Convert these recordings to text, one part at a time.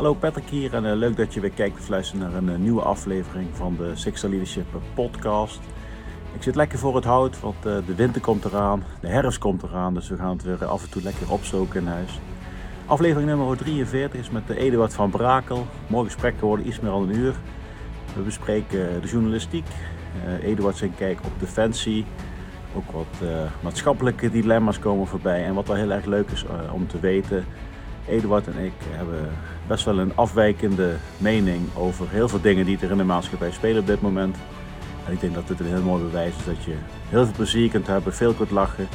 Hallo Patrick hier en uh, leuk dat je weer kijkt of luistert naar een uh, nieuwe aflevering van de Sixer Leadership podcast. Ik zit lekker voor het hout, want de winter komt eraan, de herfst komt eraan, dus we gaan het weer af en toe lekker opzoken in huis. Aflevering nummer 43 is met Eduard van Brakel. Mooi gesprek geworden, iets meer dan een uur. We bespreken de journalistiek, Eduard zijn kijk op defensie, ook wat maatschappelijke dilemma's komen voorbij. En wat wel heel erg leuk is om te weten, Eduard en ik hebben best wel een afwijkende mening over heel veel dingen die er in de maatschappij spelen op dit moment. En ik denk dat dit een heel mooi bewijs is dat je heel veel plezier kunt hebben, veel kunt lachen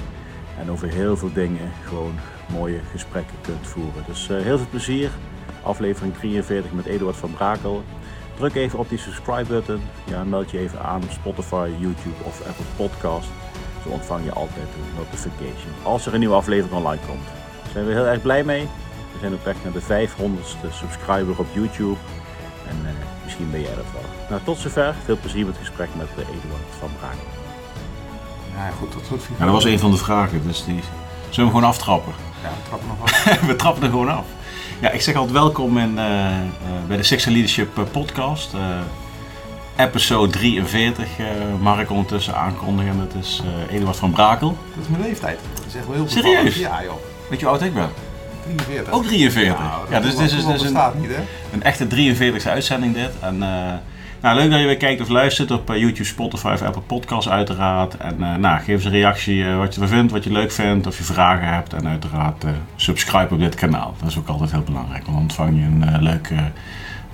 en over heel veel dingen gewoon mooie gesprekken kunt voeren. Dus uh, heel veel plezier. Aflevering 43 met Eduard van Brakel. Druk even op die subscribe button. Ja, meld je even aan op Spotify, YouTube of Apple Podcast. Zo ontvang je altijd een notification als er een nieuwe aflevering online komt. Daar zijn we heel erg blij mee. We zijn op weg naar de 500ste subscriber op YouTube. En uh, misschien ben jij dat wel. Nou, tot zover. Veel plezier met het gesprek met uh, Eduard van Brakel. Ja, goed, tot tot Ja, dat was een van de vragen. Dus die... Zullen we hem gewoon aftrappen? Ja, we trappen nog af. we trappen er gewoon af. Ja, ik zeg altijd welkom in, uh, bij de Six Leadership podcast. episode 43 mag ik ondertussen aankondigen. Dat is Eduard van Brakel. Dat is mijn leeftijd. Dat is echt wel heel Serieus? Ja, joh. Weet je hoe oud ik ben? 43. Ook 43. Ja, Ja, dus dit is dus een, niet, hè? een echte 43e uitzending dit. En, uh, nou, leuk dat je weer kijkt of luistert op uh, YouTube, Spotify of Apple Podcasts uiteraard. En uh, nou, geef eens een reactie wat je ervan vindt, wat je leuk vindt, of je vragen hebt. En uiteraard subscribe op dit kanaal. Dat is ook altijd heel belangrijk, want dan ontvang je een leuke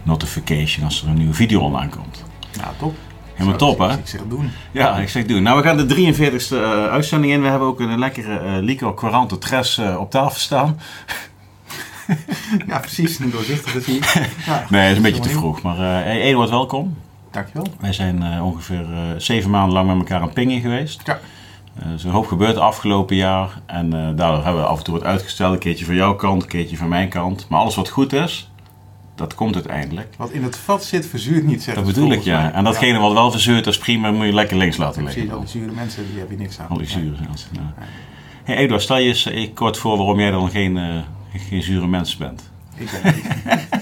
notification als er een nieuwe video online komt. Ja, top. Helemaal top, hè? Ik zeg doen. Ja, ik zeg doen. Nou, we gaan de 43ste uh, uitzending in. We hebben ook een lekkere uh, Lico Quarante Tres uh, op tafel staan. ja, precies. Een doorzichtige zie. Ja, nee, het is een beetje te vroeg. Maar hey, Eduard, welkom. Dankjewel. Wij zijn ongeveer zeven maanden lang met elkaar aan pingen geweest. Ja. Er is een hoop gebeurd afgelopen jaar. En daardoor hebben we af en toe wat uitgesteld. Een keertje van jouw kant, een keertje van mijn kant. Maar alles wat goed is, dat komt uiteindelijk. Wat in het vat zit, verzuurt niet, zeg Dat bedoel ik, ja. En datgene wat wel verzuurt, dat is prima, moet je lekker links laten liggen. Precies, al die zure mensen, die heb je niks aan. Al die zure mensen, ja. Hey Eduard, stel je eens eh, kort voor waarom jij dan geen, uh, geen zure mens bent. Ik, ben,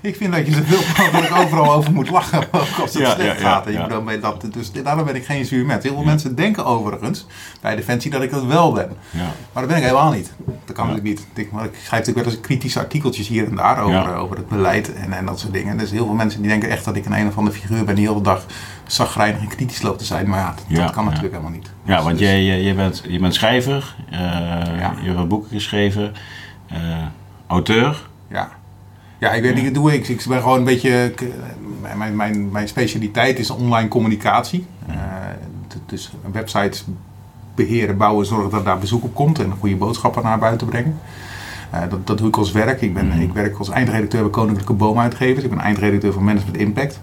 ik vind dat je zoveel mogelijk overal over moet lachen, ook als het Ja, slecht ja, gaat. En ik bedoel, bij dat, dus daarom ben ik geen zuur mens. Heel veel mensen denken overigens bij Defensie dat ik dat wel ben. Ja. Maar dat ben ik helemaal niet. Dat kan natuurlijk niet. Ik, maar ik schrijf natuurlijk wel eens kritische artikeltjes hier en daar over, over het beleid en, en dat soort dingen. Dus heel veel mensen die denken echt dat ik een een of andere figuur ben die heel de dag zagrijnig en kritisch loopt te zijn. Maar ja, dat, kan natuurlijk helemaal niet. Ja, Dus- want dus- jij, jij, bent, je bent schrijver, Ja. je hebt boeken geschreven, eh, auteur. Ja. Ja, ik weet niet, ik doe ik. Ik ben gewoon een beetje. Mijn, mijn, mijn specialiteit is online communicatie. Eh, dus websites beheren, bouwen, zorgen dat daar bezoek op komt en goede boodschappen naar buiten brengen. Eh, dat, dat doe ik als werk. Ik, ben, Mhm. ik werk als eindredacteur bij Koninklijke Boomuitgevers. Ik ben eindredacteur van Management Impact.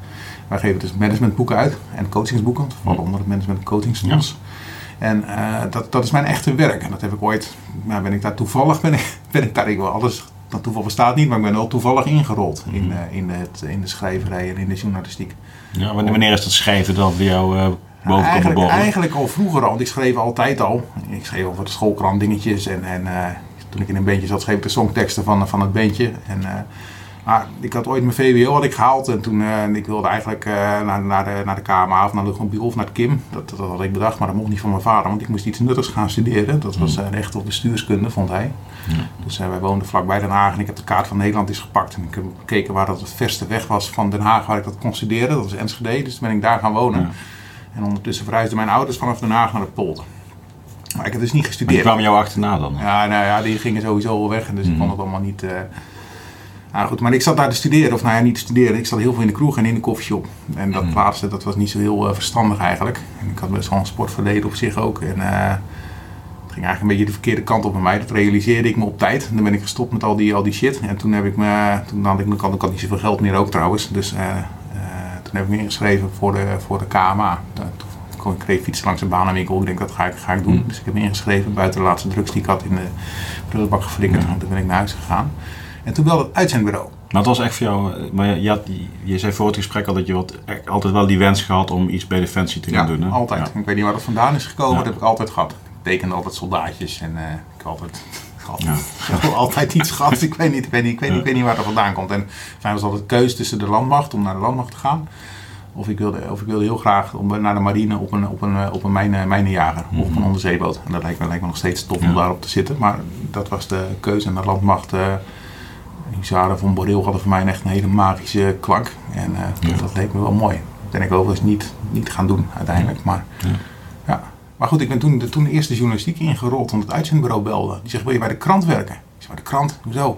Wij geven dus managementboeken uit en coachingsboeken. Dat valt onder het management coachingsfonds. En eh, dat, dat is mijn echte werk. En dat heb ik ooit, nou ben ik daar toevallig, ben ik, ben ik daar, ik wil alles, dat toeval bestaat niet, maar ik ben wel toevallig ingerold in, eh, in, het, in de schrijverij en in de journalistiek. Ja, wanneer, wanneer is dat schrijven dan bij jou boven komen eigenlijk, eigenlijk al vroeger al, want ik schreef altijd al. Ik schreef al voor de schoolkrant dingetjes en, en eh, toen ik in een bandje zat, schreef ik de songteksten van, van het bandje. En, maar ik had ooit mijn VWO had ik gehaald en toen eh, ik wilde eigenlijk eh, naar, naar, de, naar de KMA of naar de of naar het KIM. Dat, dat had ik bedacht, maar dat mocht niet van mijn vader, want ik moest iets nuttigs gaan studeren. Dat was eh, recht op bestuurskunde, vond hij. Dus wij woonden vlakbij Den Haag en ik heb de kaart van Nederland eens gepakt. En ik heb gekeken waar dat het verste weg was van Den Haag waar ik dat kon studeren. Dat was Enschede, dus toen ben ik daar gaan wonen. Ja. En ondertussen verhuisden mijn ouders vanaf Den Haag naar de polder. Maar ik heb dus niet Maar die gestudeerd. kwamen jou achterna dan? Ja, nou ja, die gingen sowieso al weg. En dus ik Mhm. vond het allemaal niet... nou goed, maar ik zat daar te studeren. Of nou ja, niet te studeren. Ik zat heel veel in de kroeg en in de koffieshop. En dat Mhm. laatste, dat was niet zo heel eh, verstandig eigenlijk. En ik had best wel een sportverleden op zich ook. En eh, het ging eigenlijk een beetje de verkeerde kant op bij mij. Dat realiseerde ik me op tijd. En dan ben ik gestopt met al die, al die shit. En toen heb ik me... Toen had ik, ik had, ik had niet zoveel geld meer ook trouwens. Dus eh, toen heb ik me ingeschreven voor de, voor de KMA. Toen kon ik kreeg fietsen langs een banenwinkel. Ik denk, dat ga ik, ga ik doen. Mm. Dus ik heb me ingeschreven buiten de laatste drugs die ik had in de prullenbak geflikkerd. En toen ben ik naar huis gegaan. En toen belde het uitzendbureau. Maar het was echt voor jou, eh, maar je, had, je zei voor het gesprek al dat je wat, echt altijd wel die wens gehad om iets bij Defensie te gaan doen. Hè? altijd. Ja. Ik weet niet waar dat vandaan is gekomen. Ja. Dat heb ik altijd gehad. Ik tekende altijd soldaatjes en eh, ik heb altijd Altijd, altijd iets gehad. Ik weet niet, ik weet niet, ik weet niet, ik weet niet waar dat vandaan komt. En voor was altijd keuze tussen de landmacht, om naar de landmacht te gaan. Of ik wilde, of ik wilde heel graag om, naar de marine op een, op een, op een mijne, mijnenjager of op een onderzeeboot. En dat lijkt me, lijkt me nog steeds tof om daarop te zitten. Maar dat was de keuze. En de landmacht, uh, Huzaren van Boreel hadden voor mij echt een hele magische klank. En uh, dat leek me wel mooi. Dat ben ik overigens niet, niet gaan doen uiteindelijk. Maar, ja. maar goed, ik ben toen, de, toen de eerste journalistiek ingerold, want het uitzendbureau belde. Die zegt, wil je bij de krant werken? Ik zeg, bij de krant? Hoezo?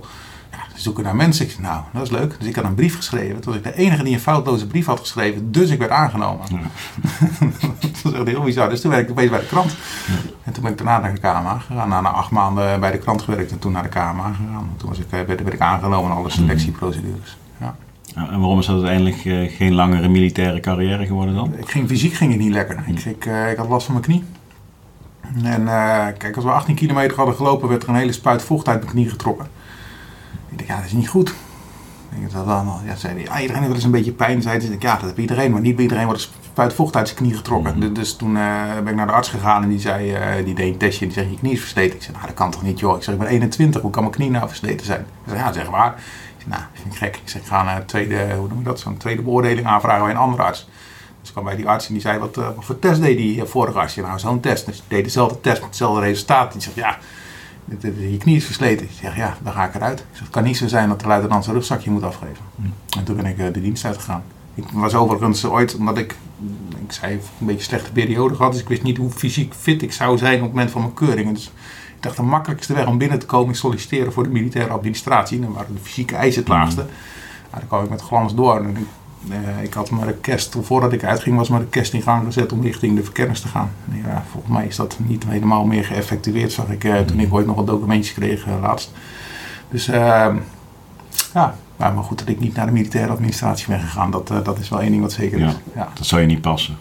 Zoeken naar mensen. Ik zei, nou, dat is leuk. Dus ik had een brief geschreven. Toen was ik de enige die een foutloze brief had geschreven. Dus ik werd aangenomen. Ja. dat was echt heel bizar. Dus toen werkte ik opeens bij de krant. Ja. En toen ben ik daarna naar de KMA gegaan. Na, na acht maanden bij de krant gewerkt en toen naar de KMA gegaan. Toen was ik, eh, werd, werd ik aangenomen in alle selectieprocedures. Ja. En waarom is dat uiteindelijk uh, geen langere militaire carrière geworden dan? Ik ging, fysiek ging het niet lekker. Ik, ik, uh, ik had last van mijn knie. En uh, kijk, als we 18 kilometer hadden gelopen, werd er een hele spuit vocht uit mijn knie getrokken. Ik dacht, ja, dat is niet goed. Ik dat dan, ja, zei hij, ah, iedereen heeft wel eens een beetje pijn. Zei hij, ja, dat heb iedereen, maar niet bij iedereen wordt spuit vocht uit zijn knie getrokken. Mm -hmm. Dus toen uh, ben ik naar de arts gegaan en die zei, uh, die deed een testje en die zei, je knie is versleten. Ik zei, nou, dat kan toch niet, joh. Ik zeg, ik ben 21, hoe kan mijn knie nou versleten zijn? Hij zei, ja, zeg maar. Ik zei, nou, dat vind ik gek. Ik zeg, ik ga een tweede, hoe noem je dat, zo'n tweede beoordeling aanvragen bij een andere arts. Dus ik kwam bij die arts en die zei, wat, uh, wat voor test deed die vorige arts? Nou, zo'n test. Dus die deed dezelfde test met hetzelfde resultaat. Die zegt, ja, je knie is versleten. Ik zeg, ja, dan ga ik eruit. Ik zeg, het kan niet zo zijn dat de luitenant zijn rugzakje moet afgeven. Hmm. En toen ben ik de dienst uitgegaan. Ik was overigens ooit, omdat ik, ik zei, een beetje slechte periode gehad. Dus ik wist niet hoe fysiek fit ik zou zijn op het moment van mijn keuring. Dus ik dacht, de makkelijkste weg om binnen te komen is solliciteren voor de militaire administratie. Dan waren de fysieke eisen het laagste. Nou, dan kwam ik met glans door. En ik, uh, ik had mijn request, voordat ik uitging, was mijn request in gang gezet om richting de verkennis te gaan. Ja, volgens mij is dat niet helemaal meer geëffectueerd, zag ik uh, toen ik ooit nog wat documentjes kreeg uh, laatst. Dus ja, maar goed dat ik niet naar de militaire administratie ben gegaan, dat, dat is wel één ding wat zeker is. Ja, Dat zou je niet passen.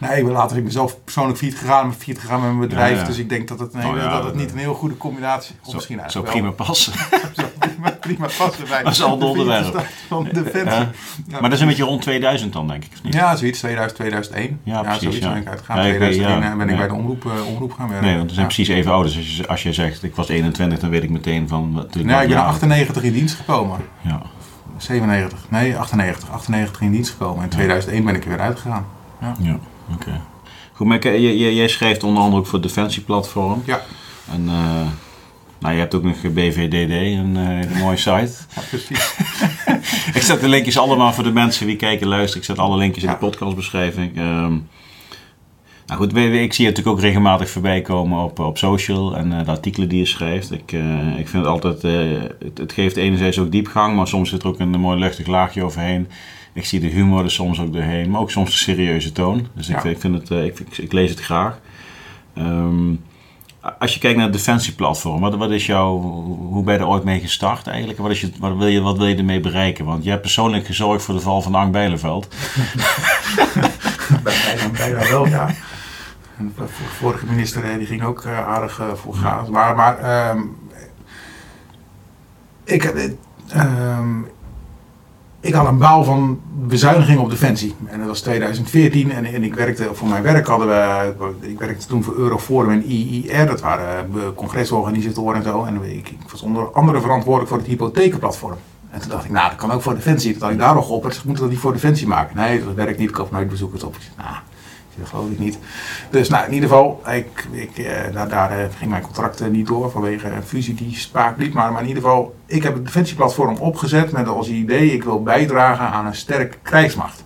Nee, ik later ik ben zelf persoonlijk failliet gegaan, failliet gegaan met mijn bedrijf. Ja, ja. Dus ik denk dat het, oh, ja, dat het niet een heel goede combinatie is. Misschien zo prima passen. zo prima, prima passen bij dat is al een onderwerp. Van Defensie. Maar dat is een beetje rond 2000 dan, denk ik. Niet? Ja, zoiets, 2000, 2001. Ja, precies. zoiets ben ik uitgegaan. Ja, 2001 ben ik bij de omroep, uh, omroep gaan werken. Nee, want we zijn precies even oud. Dus als je, als je zegt, ik was 21, dan weet ik meteen van... Wat, nee, ik ben 98 in dienst gekomen. Ja. 97, nee, 98. 98 in dienst gekomen. In 2001 ben ik er weer uitgegaan. Ja oké. Okay. Goed, maar jij, jij schrijft onder andere ook voor het Defensieplatform. Ja. En uh, nou, je hebt ook nog BVDD, een, uh, een mooie site. Ja, precies. ik zet de linkjes allemaal voor de mensen die kijken luisteren. Ik zet alle linkjes in de podcastbeschrijving. Um, nou goed, ik zie je natuurlijk ook regelmatig voorbij komen op, op social en uh, de artikelen die je schrijft. Ik, uh, ik vind het altijd, uh, het, het, geeft enerzijds ook diepgang, maar soms zit er ook een mooi luchtig laagje overheen. Ik zie de humor er soms ook doorheen, maar ook soms de serieuze toon. Dus ik, ik, vind het, ik, ik, lees het graag. Um, als je kijkt naar het defensieplatform, wat, wat is jouw, hoe ben je er ooit mee gestart eigenlijk? Wat, is je, wat, wil je, wat wil je ermee bereiken? Want jij hebt persoonlijk gezorgd voor de val van Ank Bijleveld. bijna, bijna wel, ja. de vorige minister die ging ook uh, aardig uh, voor gas. Maar, maar um, ik, um, ik had een bouw van bezuiniging op defensie. En dat was 2014 en, en ik werkte, voor mijn werk hadden we, ik werkte toen voor Euroforum en IIR, dat waren uh, congresorganisatoren en zo. En ik, was onder andere verantwoordelijk voor het hypothekenplatform. En toen dacht ik, nou dat kan ook voor defensie. Dat had ik daar nog op. Ik moet dat niet voor defensie maken. Nee, dat werkt niet, ik koop nooit bezoekers op. Nou, dat geloof ik niet. Dus nou, in ieder geval, ik, ik, eh, daar, daar eh, ging mijn contract niet door vanwege een fusie die spaak liep. Maar, in ieder geval, ik heb het defensieplatform opgezet met als idee, ik wil bijdragen aan een sterke krijgsmacht.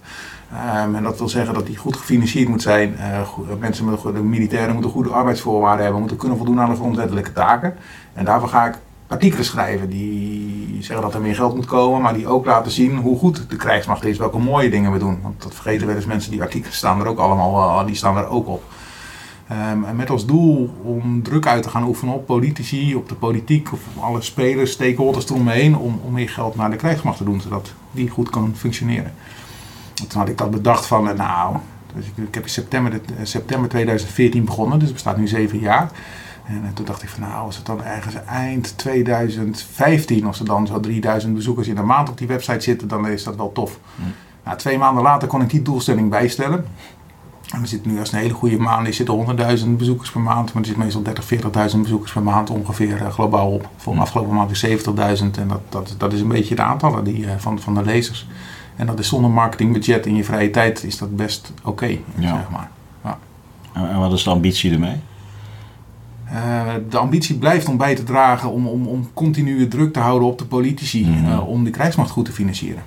Um, en dat wil zeggen dat die goed gefinancierd moet zijn. Uh, mensen de militairen moeten goede arbeidsvoorwaarden hebben, moeten kunnen voldoen aan de grondwettelijke taken. En daarvoor ga ik artikelen schrijven die zeggen dat er meer geld moet komen, maar die ook laten zien hoe goed de krijgsmacht is, welke mooie dingen we doen. Want dat vergeten wel eens mensen, die artikelen staan er ook allemaal, die staan er ook op. Um, en met als doel om druk uit te gaan oefenen op politici, op de politiek, of alle spelers, stakeholders eromheen, om, om meer geld naar de krijgsmacht te doen, zodat die goed kan functioneren. En toen had ik dat bedacht van, eh, nou, dus ik, ik heb in september, september 2014 begonnen, dus het bestaat nu zeven jaar. En eh, toen dacht ik van nou, als het dan ergens eind 2015, als er dan zo 3000 bezoekers in de maand op die website zitten, dan is dat wel tof. Hm. Nou, twee maanden later kon ik die doelstelling bijstellen. En er zit nu als een hele goede maand, er zitten 100.000 bezoekers per maand, maar er zit meestal 30, 40.000 bezoekers per maand ongeveer uh, globaal op. Voor de afgelopen maand weer 70.000 en dat, dat, dat is een beetje de aantallen die, uh, van, van de lezers. En dat is zonder marketingbudget in je vrije tijd is dat best oké, okay, ja. zeg maar. Ja. En wat is de ambitie ermee? Uh, de ambitie blijft om bij te dragen om, om, om continue druk te houden op de politici mm -hmm. om de krijgsmacht goed te financieren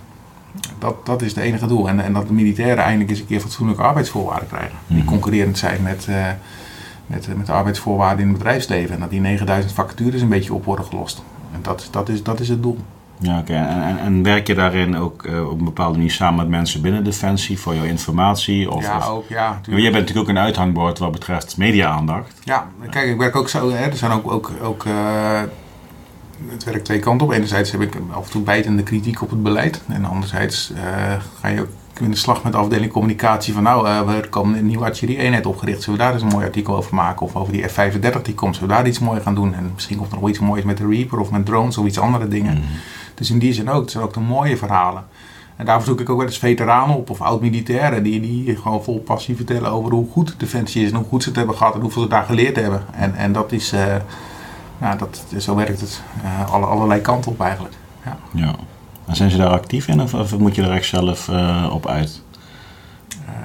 dat, dat is het enige doel. En, en dat de militairen eindelijk eens een keer fatsoenlijke arbeidsvoorwaarden krijgen. Die mhm. concurrerend zijn met, uh, met, met de arbeidsvoorwaarden in het bedrijfsleven. En dat die 9000 vacatures een beetje op worden gelost. En dat, dat, is, dat is het doel. Ja, oké. En, en, en, werk je daarin ook uh, op een bepaalde manier samen met mensen binnen Defensie voor jouw informatie? Of, ja, of, ook. Ja, jij bent natuurlijk ook een uithangbord wat betreft media-aandacht. Ja, kijk, ik werk ook zo. Hè, er zijn ook, ook, ook uh, het werkt twee kanten op. Enerzijds heb ik af en toe bijtende kritiek op het beleid. En anderzijds uh, ga je ook in de slag met de afdeling communicatie van nou, uh, er komt een nieuwe artillerie-eenheid opgericht. Zullen we daar eens een mooi artikel over maken? Of over die F-35 die komt, zullen we daar iets moois gaan doen? En misschien komt er nog iets moois met de Reaper of met drones of iets andere dingen. Mm. Dus in die zin ook, het zijn ook de mooie verhalen. En daarvoor zoek ik ook wel eens veteranen op of oud-militairen die, die gewoon vol passie vertellen over hoe goed Defensie is en hoe goed ze het hebben gehad en hoeveel ze daar geleerd hebben. En, en dat is... Uh, nou, dat, zo werkt het uh, alle, allerlei kanten op eigenlijk. Ja. ja. En zijn ze daar actief in of, of moet je er echt zelf uh, op uit? Uh,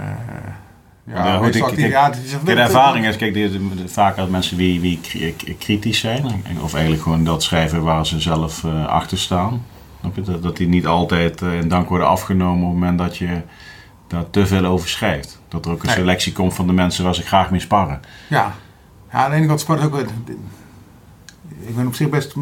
ja, ja, goed, ik, actief, ja, het is de ervaring is, kijk, die, vaak uit mensen wie, wie kritisch zijn, of eigenlijk gewoon dat schrijven waar ze zelf achter staan. Dat, dat die niet altijd in dank worden afgenomen op het moment dat je daar te veel over schrijft. Dat er ook een nee. selectie komt van de mensen waar ze graag mee sparren. Ja, ja aan de ene kant spart ook ik ben op zich best,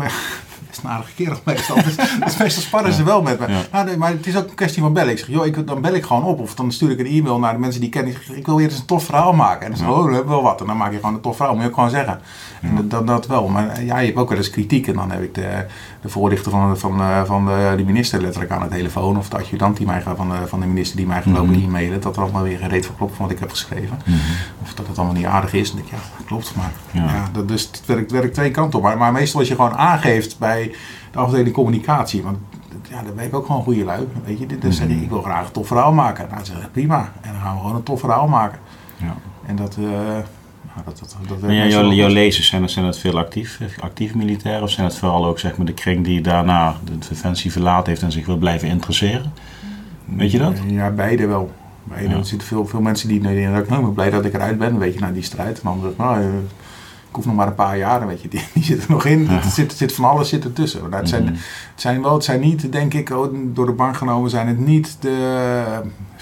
best een aardige kerel meestal. Dus, dus meestal sparren ze wel met me. Nou, nee, maar het is ook een kwestie van bellen. Ik zeg, joh, ik, dan bel ik gewoon op. Of dan stuur ik een e-mail naar de mensen die ik ken. Ik, zeg, ik wil weer eens een tof verhaal maken. En dan zeg ik, oh, we hebben wel wat. En dan maak je gewoon een tof verhaal. Moet je ook gewoon zeggen. En dat, dat, dat, wel. Maar eh, ja, je hebt ook wel eens kritiek. En dan heb ik de, de voorlichter van, van, eh, van de, de minister letterlijk aan de telefoon. Of de adjudant die mij, van, de, van de minister die mij gelopen mm e-mailen. Dat er allemaal weer gereed voor klopt van wat ik heb geschreven. -hmm. Of dat het allemaal niet aardig is. En denk ik, ja, klopt. Maar ja. ja dat, dus het werkt, werkt twee kanten op. Maar, maar meestal als je gewoon aangeeft bij de afdeling communicatie. Want ja, dan ben ik ook gewoon goede lui. Weet je, zeg ik, ik wil graag een tof verhaal maken. Nou, zeg ik, prima. En dan gaan we gewoon een tof verhaal maken. Ja. En dat... Uh, dat, dat, dat maar ja, jouw, jouw lezers, zijn het, zijn het veel actief, actief militair? Of zijn het vooral ook zeg maar, de kring die daarna de defensie verlaten heeft en zich wil blijven interesseren? Weet je dat? Ja, beide wel. Beide. Ja. Er zitten veel, veel mensen die, die ik ben blij dat ik eruit ben, weet je, naar die strijd. En nou, ik hoef nog maar een paar jaren, weet je, die, die zit er nog in. Ja. Er zit, zit van alles zit ertussen. Het, zijn, mm -hmm. het zijn wel, het zijn niet, denk ik, oh, door de bank genomen zijn het niet de,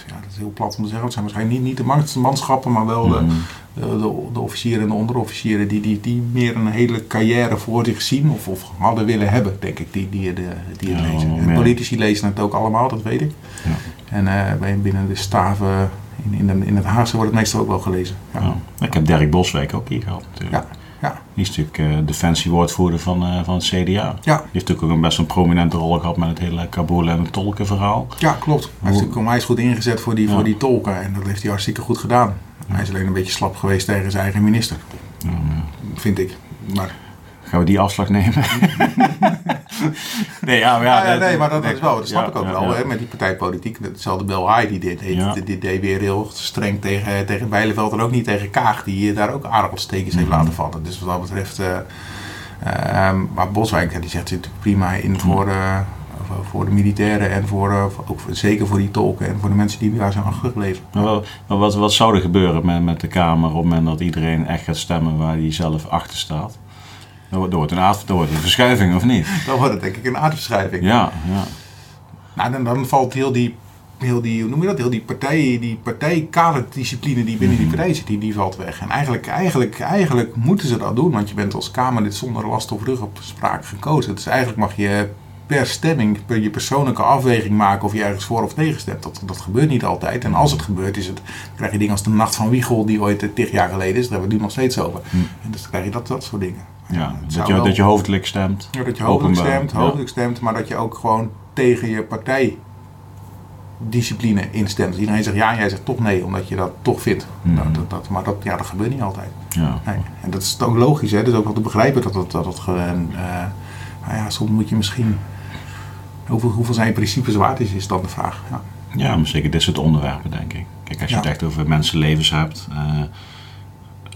ja, dat is heel plat om te zeggen, het zijn waarschijnlijk niet, niet de manschappen, maar wel de, de, de, de, officieren en de onderofficieren die, die, die meer een hele carrière voor zich zien of, of hadden willen hebben, denk ik, die, die, die, die het lezen. En politici lezen het ook allemaal, dat weet ik. Ja. En uh, binnen de staven in, in, de, in het Haagse wordt het meestal ook wel gelezen. Ja. Ja. Ik heb Dirk Boswijk ook hier gehad natuurlijk. Ja. Ja. Die is natuurlijk uh, defensiewoordvoerder van, uh, van het CDA. Ja. Die heeft natuurlijk ook een best een prominente rol gehad met het hele Kabul en het tolkenverhaal. Ja, klopt. Hij, heeft natuurlijk onwijs goed ingezet voor die, voor die tolken en dat heeft hij hartstikke goed gedaan. Hij is alleen een beetje slap geweest tegen zijn eigen minister. Vind ik. Maar Gaan we die afslag nemen? nee, ja, maar, ja, ja, nee, maar dat is wel, dat snap ik ook wel. Hè, met die partijpolitiek. Hetzelfde Bel Hai, die dit deed, dit deed weer heel streng tegen, tegen Bijleveld en ook niet tegen Kaag, die daar ook aardappelstekens heeft laten vallen. Dus wat dat betreft. Uh, uh, maar Boswijk, die zegt natuurlijk prima in voor, uh, voor de militairen en voor, uh, ook zeker voor die tolken en voor de mensen die daar zijn achtergebleven. Maar wat, wat zou er gebeuren met, met de Kamer op het moment dat iedereen echt gaat stemmen waar hij zelf achter staat? Dat wordt, een aard, wordt een verschuiving, of niet? Dan wordt het denk ik een aardverschuiving. Ja, ja. Nou, dan, dan valt heel die, heel die, hoe noem je dat? Heel die partij, die partijkaderdiscipline die binnen die partij zit, die, die valt weg. En eigenlijk, eigenlijk, eigenlijk moeten ze dat doen, want je bent als Kamerlid zonder last of rug op sprake gekozen. Dus eigenlijk mag je per stemming, per je persoonlijke afweging maken of je ergens voor of tegen stemt. Dat, dat gebeurt niet altijd. En als het gebeurt, is het, krijg je dingen als de Nacht van Wiegel, die ooit tig jaar geleden is. Daar hebben we het nu nog steeds over. Hm. En dus dan krijg je dat, dat soort dingen. Ja, dat je, wel, dat je hoofdelijk stemt. Ja, dat je hoofdelijk stemt, hoofdelijk stemt, maar dat je ook gewoon tegen je partijdiscipline instemt. Dus iedereen zegt ja en jij zegt toch nee, omdat je dat toch vindt. Mm. Dat, dat, maar dat, ja, dat gebeurt niet altijd. Ja. Nee. En dat is ook logisch, hè? dat is ook wel te begrijpen dat dat, dat. Uh, nou ja, soms moet je misschien. Hoeveel, hoeveel zijn principes waard is, is dan de vraag. Ja. Ja, maar zeker dit soort onderwerpen, denk ik. Kijk, als je Ja. het echt over mensenlevens hebt, eh,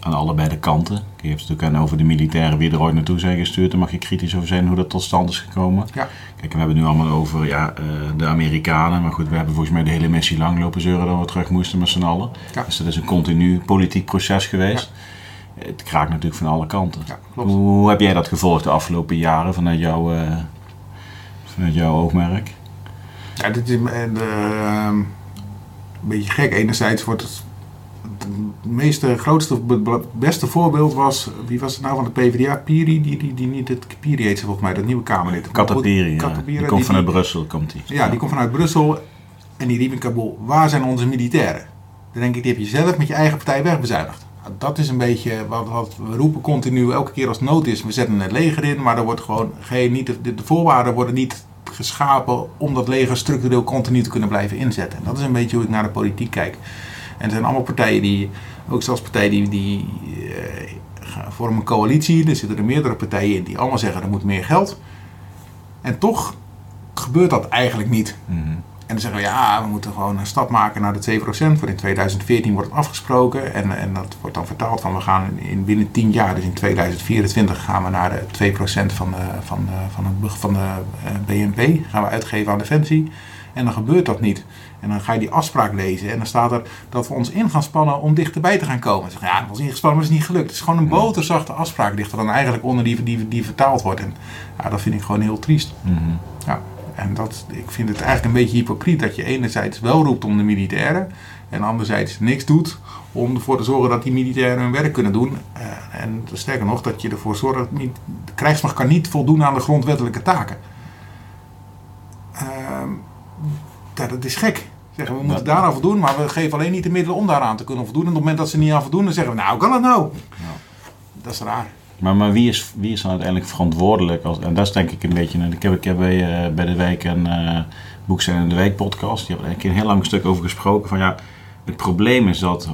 aan allebei de kanten. Je hebt het natuurlijk aan over de militairen wie er ooit naartoe zijn gestuurd. Daar mag je kritisch over zijn hoe dat tot stand is gekomen. Ja. Kijk, we hebben het nu allemaal over ja, eh, de Amerikanen. Maar goed, we hebben volgens mij de hele missie lang lopen zeuren dat we terug moesten met z'n allen. Ja. Dus dat is een continu politiek proces geweest. Het kraakt natuurlijk van alle kanten. Hoe heb jij dat gevolgd de afgelopen jaren vanuit jouw, eh, vanuit jouw oogmerk? Ja, dit is eh, de, ehm, een beetje gek. Enerzijds wordt het meeste, grootste, be- be- beste voorbeeld was, wie was het nou van de PvdA? Piri, die, die, die niet, het Piri heet ze volgens mij, dat nieuwe Kamerlid. Katapiri, ja. Die komt die- vanuit die- Brussel, komt die. Ja, die komt vanuit Brussel en die riep in Kabul, waar zijn onze militairen? Dan denk ik, die heb je zelf met je eigen partij wegbezuinigd. Nou, Dat is een beetje wat, wat we roepen continu, elke keer als het nood is. We zetten het leger in, maar er wordt gewoon geen, niet, de, de voorwaarden worden niet geschapen om dat leger structureel continu te kunnen blijven inzetten. En dat is een beetje hoe ik naar de politiek kijk. En er zijn allemaal partijen die, ook zelfs partijen die, die eh, vormen een coalitie. Er zitten er meerdere partijen in die allemaal zeggen er moet meer geld. En toch gebeurt dat eigenlijk niet. Mhm. En dan zeggen we ja, we moeten gewoon een stap maken naar de 2%. Voor in 2014 wordt het afgesproken. En, en dat wordt dan vertaald van we gaan in binnen 10 jaar, dus in 2024, gaan we naar de 2% van de, van de, van het, van de eh, BNP. Gaan we uitgeven aan defensie. En dan gebeurt dat niet. En dan ga je die afspraak lezen. En dan staat er dat we ons in gaan spannen om dichterbij te gaan komen. Zeg, ja, we ons ingespannen, maar het is niet gelukt. Het is gewoon een boterzachte afspraak ligt er dan eigenlijk onder die, die, die vertaald wordt. En ja, dat vind ik gewoon heel triest. Mhm. Ja, en dat, ik vind het eigenlijk een beetje hypocriet dat je enerzijds wel roept om de militairen en anderzijds niks doet om ervoor te zorgen dat die militairen hun werk kunnen doen. Eh, en sterker nog, dat je ervoor zorgt dat niet, de krijgsmacht kan niet voldoen aan de grondwettelijke taken. Ehm, ja, dat is gek. Zeggen, we moeten daaraan voldoen, maar we geven alleen niet de middelen om daaraan te kunnen voldoen. En op het moment dat ze niet aan voldoen, dan zeggen we, nou, kan dat nou? Dat is raar. Maar, maar wie, is, wie is dan uiteindelijk verantwoordelijk? Als, en dat is denk ik een beetje... Ik heb, ik heb bij, eh, bij de Wijk een eh Boek zijn in de Week podcast. Die hebben er een heel lang stuk over gesproken. Van ja, het probleem is dat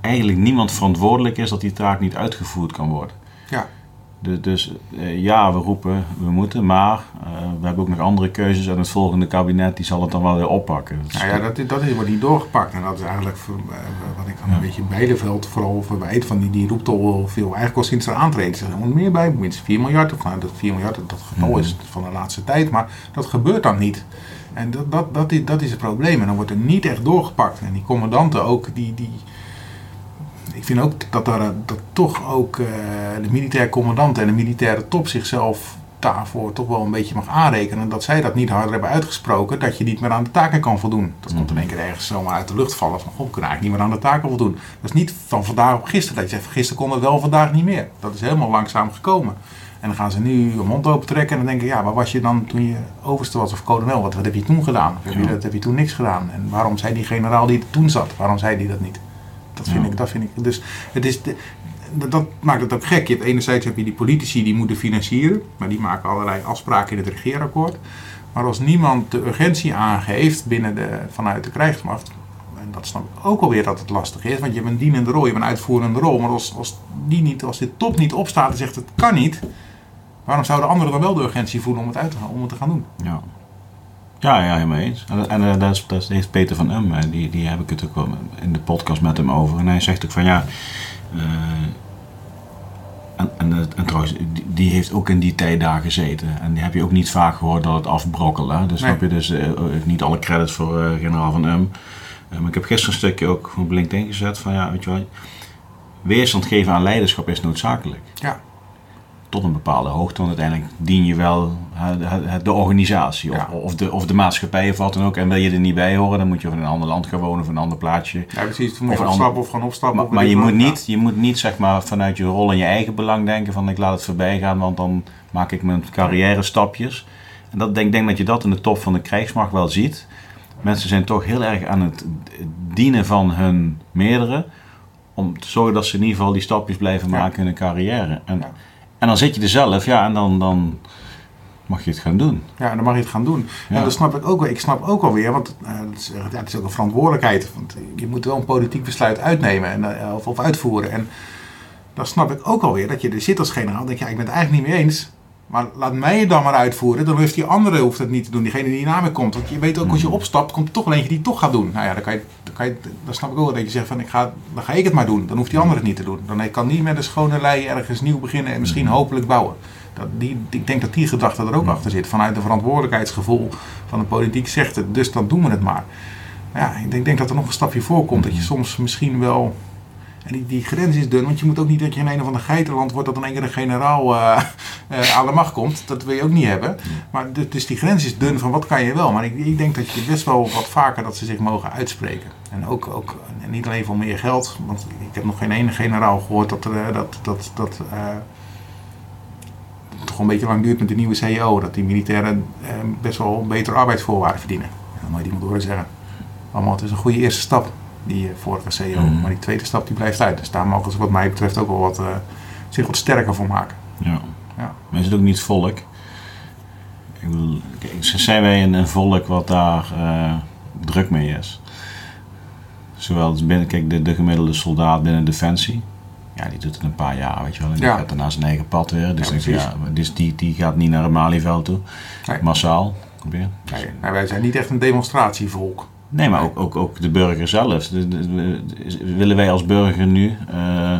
eigenlijk niemand verantwoordelijk is dat die taak niet uitgevoerd kan worden. Ja. Dus, dus eh, ja, we roepen, we moeten, maar eh, we hebben ook nog andere keuzes en het volgende kabinet die zal het dan wel weer oppakken. Dus Nou ja, dat, dat is, wordt niet doorgepakt. En dat is eigenlijk voor, eh, wat ik dan Ja. een beetje Beideveld vooral verwijt. Van die, die roept al veel. Eigenlijk al sinds er aantreden. Er moet meer bij. Minstens 4 miljard. Of nou, dat 4 miljard, dat getal Mhm. is van de laatste tijd. Maar dat gebeurt dan niet. En dat, dat, dat, is, dat is het probleem. En dan wordt er niet echt doorgepakt. En die commandanten ook, die... die ik vind ook dat, daar, dat toch ook eh, de militaire commandanten en de militaire top zichzelf daarvoor toch wel een beetje mag aanrekenen. Dat zij dat niet harder hebben uitgesproken, dat je niet meer aan de taken kan voldoen. Dat komt in één keer ergens zomaar uit de lucht vallen van, oh, we kunnen eigenlijk niet meer aan de taken voldoen. Dat is niet van vandaag op gisteren. Dat je zegt, gisteren kon het wel, vandaag niet meer. Dat is helemaal langzaam gekomen. En dan gaan ze nu hun mond open trekken en dan denken, ja, waar was je dan toen je overste was of kolonel? Wat, wat heb je toen gedaan? Of heb, je, dat, heb je toen niks gedaan? En waarom zei die generaal die er toen zat, waarom zei die dat niet? Dat vind, Ja. ik, dat vind ik. Dus het is de, dat, maakt het ook gek. Je hebt, enerzijds heb je die politici die moeten financieren, maar die maken allerlei afspraken in het regeerakkoord. Maar als niemand de urgentie aangeeft binnen de, vanuit de krijgsmacht, en dat snap ik ook alweer dat het lastig is, want je hebt een dienende rol, je hebt een uitvoerende rol. Maar als, als, die niet, als de top niet opstaat en zegt het kan niet, waarom zouden anderen dan wel de urgentie voelen om het, uit te, gaan- om het te gaan doen? Ja, ja, ja helemaal eens. En, en dat, is, heeft Peter van Um, eh, die, die heb ik het ook wel in de podcast met hem over. En hij zegt ook van ja. eh, en, en, eh, en trouwens, die, die heeft ook in die tijd daar gezeten. En die heb je ook niet vaak gehoord dat het afbrokkelde. Dus Nee. snap je dus niet alle credits voor generaal van Um. Eh, maar ik heb gisteren een stukje ook op LinkedIn gezet van ja, weet je wel. Weerstand geven aan leiderschap is noodzakelijk Ja, tot een bepaalde hoogte. Want uiteindelijk dien je wel de, organisatie of, Ja. of, de, of de maatschappij of wat dan ook. En wil je er niet bij horen, dan moet je of in een ander land gaan wonen of een ander plaatsje. ja precies. Of Of moet je een opstappen of gaan opstappen. Maar, of je, moet niet, je moet niet zeg maar, vanuit je rol en je eigen belang denken van ik laat het voorbij gaan, want dan maak ik mijn carrière stapjes. En dat denk, denk dat je dat in de top van de krijgsmacht wel ziet. Mensen zijn toch heel erg aan het dienen van hun meerdere. Om te zorgen dat ze in ieder geval die stapjes blijven Ja. maken in hun carrière. En. En dan zit je er zelf, ja, en dan, dan mag je het gaan doen. Ja, dan mag je het gaan doen. Ja. En dat snap ik ook wel. Ik snap ook wel weer, want eh, dat is, ja, het is ook een verantwoordelijkheid. Want je moet wel een politiek besluit uitnemen en, eh, of, of uitvoeren. En dan snap ik ook alweer dat je er zit als generaal. denk je, ja, ik ben het eigenlijk niet mee eens. Maar laat mij het dan maar uitvoeren. Dan hoeft die andere hoeft het niet te doen. Diegene die na me komt. Want je weet ook als je opstapt, komt er toch wel eentje die het toch gaat doen. Nou ja, dan, kan je, dan, kan je, dan snap ik ook wel dat je zegt van ik ga, dan ga ik het maar doen. Dan hoeft die andere het niet te doen. Dan kan niet met een schone lei ergens nieuw beginnen en misschien hopelijk bouwen. Dat, die, ik denk dat die gedachte er ook achter zit. Vanuit een verantwoordelijkheidsgevoel van de politiek zegt het. Dus dan doen we het maar. Ja, ik denk, denk dat er nog een stapje voor komt. Dat je soms misschien wel en die, die grens is dun, want je moet ook niet dat je in een of ander geitenland wordt dat in één keer een generaal uh, uh, aan de macht komt. Dat wil je ook niet hebben. Maar dus die grens is dun van wat kan je wel. Maar ik, ik denk dat je best wel wat vaker dat ze zich mogen uitspreken. En ook, ook en niet alleen voor meer geld, want ik heb nog geen ene generaal gehoord dat er, dat, dat, dat uh, het toch een beetje lang duurt met de nieuwe CEO. Dat die militairen best wel betere arbeidsvoorwaarden verdienen. Dat moet je die moet horen zeggen. Allemaal, het is een goede eerste stap die vorige CEO. Mm. Maar die tweede stap die blijft uit. Dus daar mogen ze wat mij betreft ook wel wat, uh, zich wat sterker voor maken. Ja. ja. Maar is het ook niet volk? Ik bedoel, zijn wij een, een volk wat daar uh, druk mee is? Zowel binnen, kijk, de, de gemiddelde soldaat binnen Defensie. Ja, die doet het een paar jaar, weet je wel. En die ja. gaat daarna zijn eigen pad weer. Dus, ja, ja, dus die, die gaat niet naar het Malieveld toe. Nee. Massaal. Dus nee, wij zijn niet echt een demonstratievolk. Nee, maar ook, ook, ook de burger zelf. De, de, de, willen wij als burger nu uh,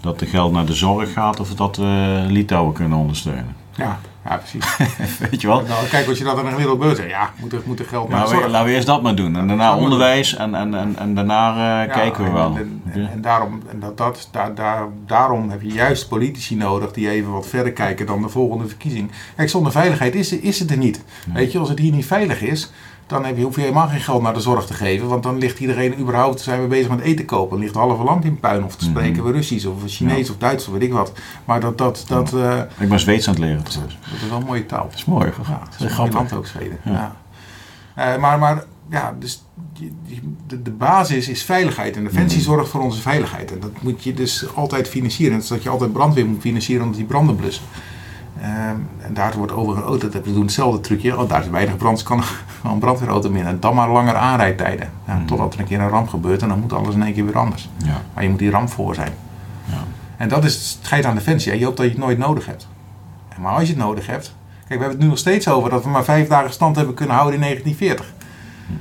dat de geld naar de zorg gaat of dat we Litouwen kunnen ondersteunen? Ja, ja precies. Weet je wel? Nou, kijk, als je dat aan een beurt zegt, ja, moet er, moet er geld naar nou, de zorg. Laten we eerst dat maar doen. En daarna onderwijs en, en, en, en daarna uh, ja, kijken we wel. En, en, en, daarom, en dat, dat, daar, daar, daarom heb je juist politici nodig die even wat verder kijken dan de volgende verkiezing. Kijk, zonder veiligheid is, is het er niet. Weet je, als het hier niet veilig is, dan heb je, hoef je helemaal geen geld naar de zorg te geven. Want dan ligt iedereen überhaupt, zijn we bezig met eten kopen. Dan ligt de halve land in puin. Of te spreken mm -hmm. we Russisch of Chinees ja. of Duits of weet ik wat. Maar dat... dat, dat uh, ik ben Zweeds aan het leren. Dat, dat is wel een mooie taal. Dat is mooi. Ja, dat is een land ook, Zweden. Ja. Uh, maar, maar ja, dus de, de basis is veiligheid. En Defensie -hmm. zorgt voor onze veiligheid. En dat moet je dus altijd financieren. Dat is dat je altijd brandweer moet financieren omdat die branden blussen. Um, en daar wordt over oh, dat we doen hetzelfde trucje. Oh, daar is weinig brand, kan een brandweerauto meer. En dan maar langer aanrijdtijden. Ja, mm. Totdat er een keer een ramp gebeurt en dan moet alles in één keer weer anders. Ja. Maar je moet die ramp voor zijn. Ja. En dat is het scheid aan defensie. Je hoopt dat je het nooit nodig hebt. Maar als je het nodig hebt. Kijk, we hebben het nu nog steeds over dat we maar vijf dagen stand hebben kunnen houden in 1940. Mm.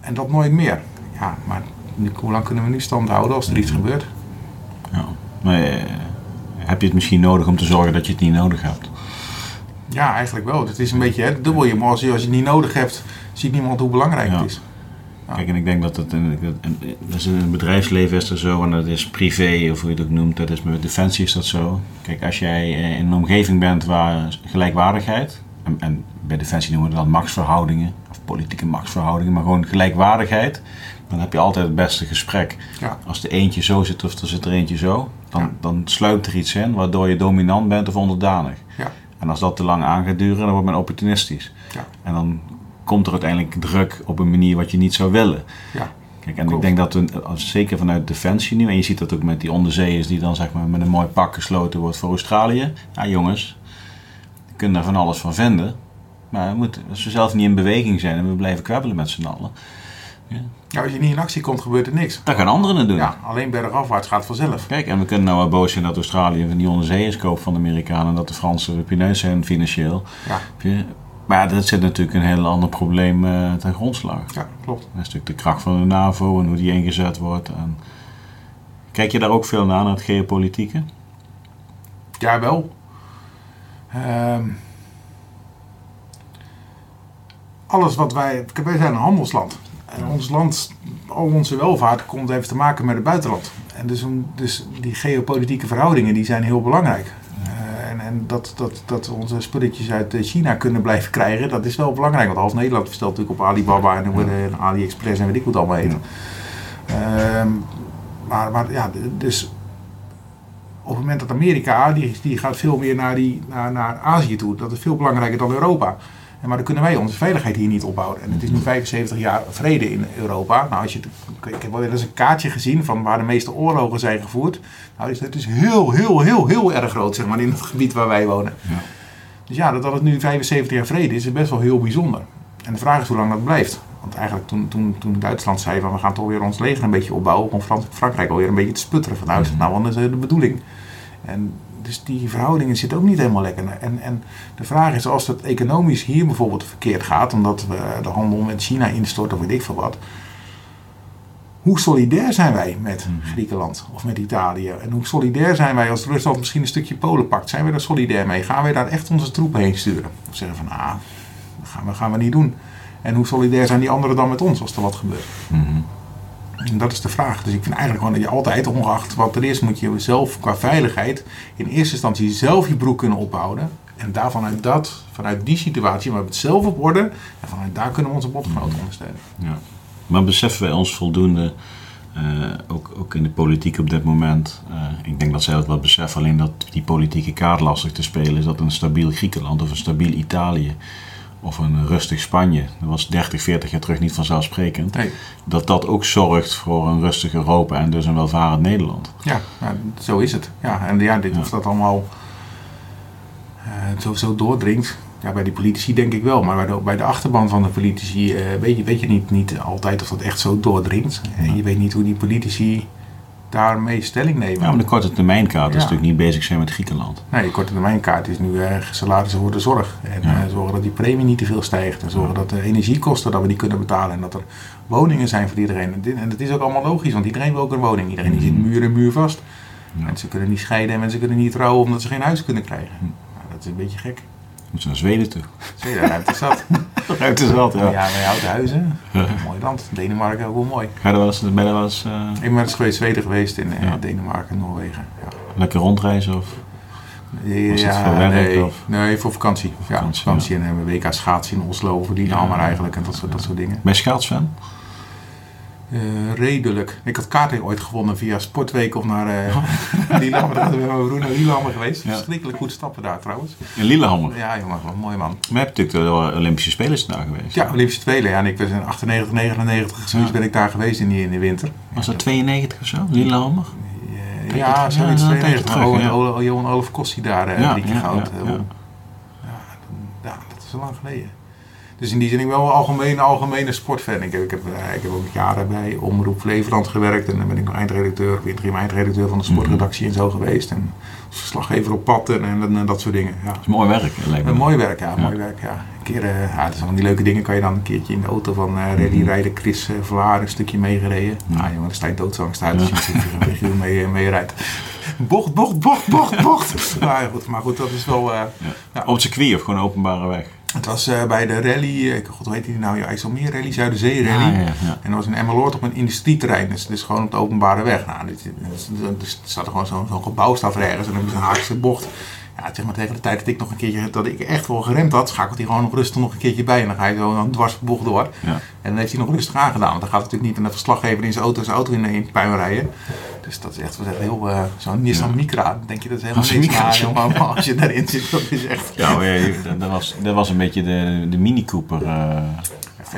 En dat nooit meer. Ja, maar hoe lang kunnen we nu stand houden als er iets gebeurt? Ja, maar heb je het misschien nodig om te zorgen dat je het niet nodig hebt? Ja, eigenlijk wel. Het is een beetje hè, dubbel je. Maar als je, als je het niet nodig hebt, ziet niemand hoe belangrijk ja. het is. Ja. Kijk, en ik denk dat het in, in het bedrijfsleven is er zo en dat is privé, of hoe je het ook noemt, dat is met defensie is dat zo. Kijk, als jij in een omgeving bent waar gelijkwaardigheid, en, en bij defensie noemen we dat machtsverhoudingen, of politieke machtsverhoudingen, maar gewoon gelijkwaardigheid, dan heb je altijd het beste gesprek. Ja. Als de eentje zo zit of er zit er eentje zo, dan, ja. dan sluipt er iets in waardoor je dominant bent of onderdanig. Ja. En als dat te lang aan gaat duren, dan wordt men opportunistisch. Ja. En dan komt er uiteindelijk druk op een manier wat je niet zou willen. Ja. Kijk, en Klopt. ik denk dat we, zeker vanuit Defensie nu, en je ziet dat ook met die onderzeeërs die dan zeg maar met een mooi pak gesloten wordt voor Australië. Ja, jongens, we kunnen daar van alles van vinden. Maar we moeten, als we zelf niet in beweging zijn en we blijven kwabbelen met z'n allen. Ja. Ja. als je niet in actie komt, gebeurt er niks. Dat gaan anderen het doen. Ja, alleen bergafwaarts gaat vanzelf. Kijk, en we kunnen nou wel boos zijn dat Australië van die onderzeeërs koopt van de Amerikanen en dat de Fransen pineus zijn financieel. Ja. Maar dat zit natuurlijk een heel ander probleem uh, ten grondslag. Ja, klopt. Dat is natuurlijk de kracht van de NAVO en hoe die ingezet wordt. En... Kijk je daar ook veel naar, naar het geopolitieke? Ja, wel. Um... Alles wat wij... Wij zijn een handelsland. En ons land, al onze welvaart komt even te maken met het buitenland. En dus, dus die geopolitieke verhoudingen die zijn heel belangrijk. Uh, en en dat, dat, dat we onze spulletjes uit China kunnen blijven krijgen, dat is wel belangrijk. Want half Nederland bestelt natuurlijk op Alibaba en, en AliExpress en weet ik wat allemaal heet. Uh, maar, maar ja, dus op het moment dat Amerika, die, die gaat veel meer naar, die, naar, naar Azië toe. Dat is veel belangrijker dan Europa. Maar dan kunnen wij onze veiligheid hier niet opbouwen. En het is nu 75 jaar vrede in Europa. Nou, als je, ik heb wel eens een kaartje gezien van waar de meeste oorlogen zijn gevoerd. Nou, het is heel, heel, heel, heel erg groot, zeg maar, in het gebied waar wij wonen. Ja. Dus ja, dat, dat het nu 75 jaar vrede is, is best wel heel bijzonder. En de vraag is hoe lang dat blijft. Want eigenlijk toen, toen, toen Duitsland zei van we gaan toch weer ons leger een beetje opbouwen, begon Frans, Frankrijk alweer een beetje te sputteren. Van nou is het nou anders de bedoeling. En dus die verhoudingen zitten ook niet helemaal lekker. En, en de vraag is, als het economisch hier bijvoorbeeld verkeerd gaat, omdat we de handel met China instort of weet ik veel wat. Hoe solidair zijn wij met Griekenland of met Italië? En hoe solidair zijn wij als Rusland misschien een stukje Polen pakt? Zijn we daar solidair mee? Gaan wij daar echt onze troepen heen sturen? Of zeggen van, ah, dat gaan we, gaan we niet doen. En hoe solidair zijn die anderen dan met ons als er wat gebeurt? En dat is de vraag. Dus ik vind eigenlijk gewoon dat je altijd, ongeacht wat er is, moet je zelf qua veiligheid in eerste instantie zelf je broek kunnen ophouden. En daar vanuit dat, vanuit die situatie, waar we het zelf op orde, en vanuit daar kunnen we onze bondgenoten ondersteunen. Ja. Maar beseffen wij ons voldoende, eh, ook, ook in de politiek op dit moment, eh, ik denk dat zij dat wel beseffen, alleen dat die politieke kaart lastig te spelen is, dat een stabiel Griekenland of een stabiel Italië of een rustig Spanje, dat was 30, 40 jaar terug niet vanzelfsprekend, Nee. dat dat ook zorgt voor een rustig Europa en dus een welvarend Nederland. Ja, nou, zo is het. Ja, en ja, dit, of dat allemaal eh, zo, zo doordringt. Ja, bij die politici denk ik wel. Maar bij de, bij de achterban van de politici eh, weet, je, weet je niet, niet altijd of dat echt zo doordringt. En je weet niet hoe die politici daarmee stelling nemen. Ja, maar de korte termijnkaart is natuurlijk niet bezig zijn met Griekenland. Nee, de korte termijnkaart is nu eh, salarissen voor de zorg. En Ja. eh, zorgen dat die premie niet te veel stijgt. En zorgen dat de energiekosten dat we die kunnen betalen. En dat er woningen zijn voor iedereen. En, dit, en dat is ook allemaal logisch, want iedereen wil ook een woning. Iedereen die zit muur en muur vast. Ja. Mensen kunnen niet scheiden en mensen kunnen niet trouwen omdat ze geen huis kunnen krijgen. Hm. Nou, dat is een beetje gek. Moeten ze naar Zweden toe. Zweden, ruimte zat. Het is wat, Ja, wij houden huizen. Mooi land. Denemarken ook wel mooi. Er wel ben je er wel eens eh, Ik ben eens geweest Zweden geweest in eh, Ja. Denemarken en Noorwegen. Ja. lekker rondreizen? Of? Was ja, voor werk, nee, of? nee, voor vakantie. Ja, Vakantie, vakantie, en hebben we WK schaatsen in Oslo voor die Ja. allemaal eigenlijk en dat soort, dat soort dingen. Ben je schaatsfan? Eh, redelijk. Ik had kaarten ooit gewonnen via Sportweek of naar uh, Lillehammer. Daar hebben we met mijn broer naar Lillehammer geweest. Ja. Verschrikkelijk goed stappen daar trouwens. In Lillehammer. Ja jongen, wat een mooi man. Maar je hebt natuurlijk de Olympische Spelen daar geweest. Ja, Olympische Spelen. Ja, en ik was in 98, 99, zoiets Ja. ben ik daar geweest in, die, in de winter. Was dat 92 of zo? Lillehammer? Eh, ja, zoiets ja, een 92. tijdje terug, Oh, ja. en Ole- Johan Olaf Kostie daar eh, Ja, drie keer ja, goud. ja, eh, ja. won. Ja, dan- ja, dat is al lang geleden. Dus in die zin, ik ben wel een algemene, sportfan. Ik heb, ik, heb, eh, ik heb ook jaren bij Omroep Flevoland gewerkt. En dan ben ik nog eindredacteur, interim eindredacteur van de Mhm. sportredactie en zo geweest. En verslaggever op pad en, en, en dat soort dingen. Ja. Dat is mooi werk, lijkt me. Een mooi werk, ja. Ja. Mooi werk, ja. Een keer, eh ja, van die leuke dingen kan je dan een keertje in de auto van eh rallyrijder Chris eh Vlaar een stukje meegereden. Ja. Ja, jongen, daar sta je doodsangst uit als je een figuur mee, mee rijdt. Bocht, bocht, bocht, bocht, bocht. Maar goed, maar goed, dat is wel... eh, Ja. Op het circuit of gewoon een openbare weg? Het was eh, bij de rally, eh, god, hoe heet die nou? Ja, IJsselmeer Rally, Zuiderzee Rally. Ja, ja, ja. En dat was in Emmeloord op een industrieterrein, dus, dus gewoon op de openbare weg. Nou, dit, dus, dus er er gewoon zo'n zo'n gebouw staat er ergens en dan hebben ze een haakse bocht. Ja, zeg maar tegen de tijd dat ik nog een keertje, dat ik echt wel geremd had, schakelt hij gewoon nog rustig nog een keertje bij. En dan ga je zo een dwars de bocht door. Ja. En dan heeft hij nog rustig aangedaan. Want dan gaat het natuurlijk niet een verslaggever in zijn auto zijn auto in, in puin rijden. Dus dat is echt, was echt heel, eh, zo'n Nissan Ja. Micra. Denk je dat is helemaal een niks. Maar, maar als je daarin zit, dat is echt... Ja, dat- was, dat was een beetje de, de Mini Cooper eh,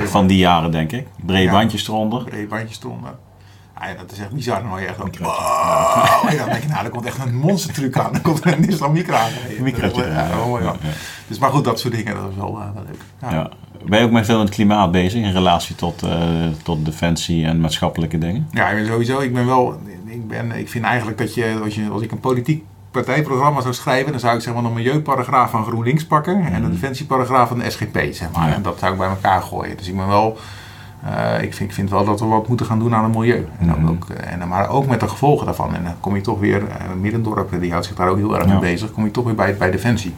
van die jaren, denk ik. Brede bandjes eronder. brede bandjes eronder. Ah, ja, dat is echt bizar. Dan hoor je echt zo... Wow. En dan denk je, nou, er komt echt een monstertruc aan. Dan komt er een Nissan Micra aan. Ja. Ja. Dus, maar goed, dat soort dingen, dat is wel, eh, wel leuk. Ja. Ben je ook met veel in het klimaat bezig in relatie tot, eh, tot defensie en maatschappelijke dingen? Ja, ik ben sowieso, ik ben wel, ik, ben, ik vind eigenlijk dat je, als, je, als ik een politiek partijprogramma zou schrijven, dan zou ik zeg maar een milieuparagraaf van GroenLinks pakken en een defensieparagraaf van de SGP, zeg maar. En dat zou ik bij elkaar gooien. Dus ik ben wel, eh, ik, vind, ik vind wel dat we wat moeten gaan doen aan het milieu. En dan Mhm. ook, en, maar ook met de gevolgen daarvan. En dan kom je toch weer, uh, Middendorp, die houdt zich daar ook heel erg Ja. mee bezig, kom je toch weer bij, bij Defensie.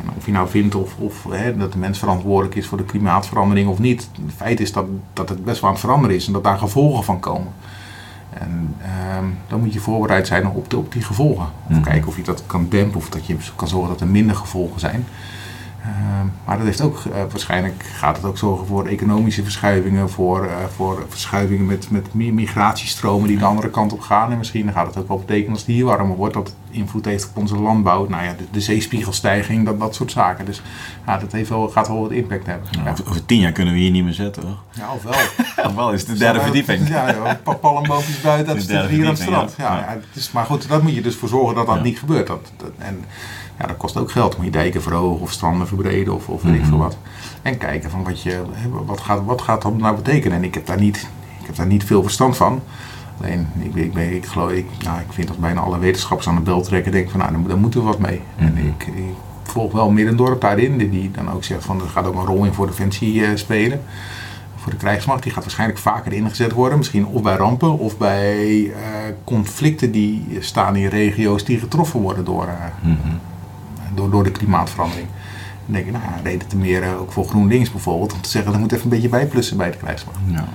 En of je nou vindt of, of hè, dat de mens verantwoordelijk is voor de klimaatverandering of niet. Het feit is dat, dat het best wel aan het veranderen is en dat daar gevolgen van komen. En ehm, dan moet je voorbereid zijn op, de, op die gevolgen. Of Mhm. kijken of je dat kan dempen of dat je kan zorgen dat er minder gevolgen zijn. Ehm, maar dat heeft ook, eh, waarschijnlijk gaat het ook zorgen voor economische verschuivingen, voor, eh, voor verschuivingen met, met meer migratiestromen die de andere kant op gaan. En misschien gaat het ook wel betekenen als het hier warmer wordt, dat het invloed heeft op onze landbouw. Nou ja, de, de zeespiegelstijging, dat, dat soort zaken. Dus ja, dat heeft wel, gaat wel wat impact hebben. Ja, over, tien jaar kunnen we hier niet meer zitten hoor. ja of wel. Ofwel is het de derde verdieping. Ja, ja, palmboompjes buiten, dat De is hier aan het strand. Ja. ja. Ja, het is, maar goed, dat moet je dus voor zorgen dat dat niet gebeurt. Dat, dat- en ja, dat kost ook geld. Moet je dijken verhogen of stranden verbreden of, of weet ik Mhm. veel wat. En kijken van wat, je, wat, gaat, wat gaat dat nou betekenen. En ik heb daar niet, ik heb daar niet veel verstand van. Alleen, ik, ik, ben, ik, geloof, ik, nou, ik vind dat bijna alle wetenschappers aan de bel trekken. denk van, nou, daar, moeten we wat mee. En Mhm. ik, ik volg wel Middendorp daarin. Die, dan ook zegt van, er gaat ook een rol in voor Defensie eh, spelen. Voor de krijgsmacht. Die gaat waarschijnlijk vaker ingezet worden. Misschien of bij rampen of bij eh, conflicten die staan in regio's die getroffen worden door, eh, Mhm. Door, door de klimaatverandering. Dan denk ik, nou ja, reden te meer eh, ook voor GroenLinks bijvoorbeeld. Om te zeggen, er moet even een beetje bijplussen bij de krijgsmacht. Ja.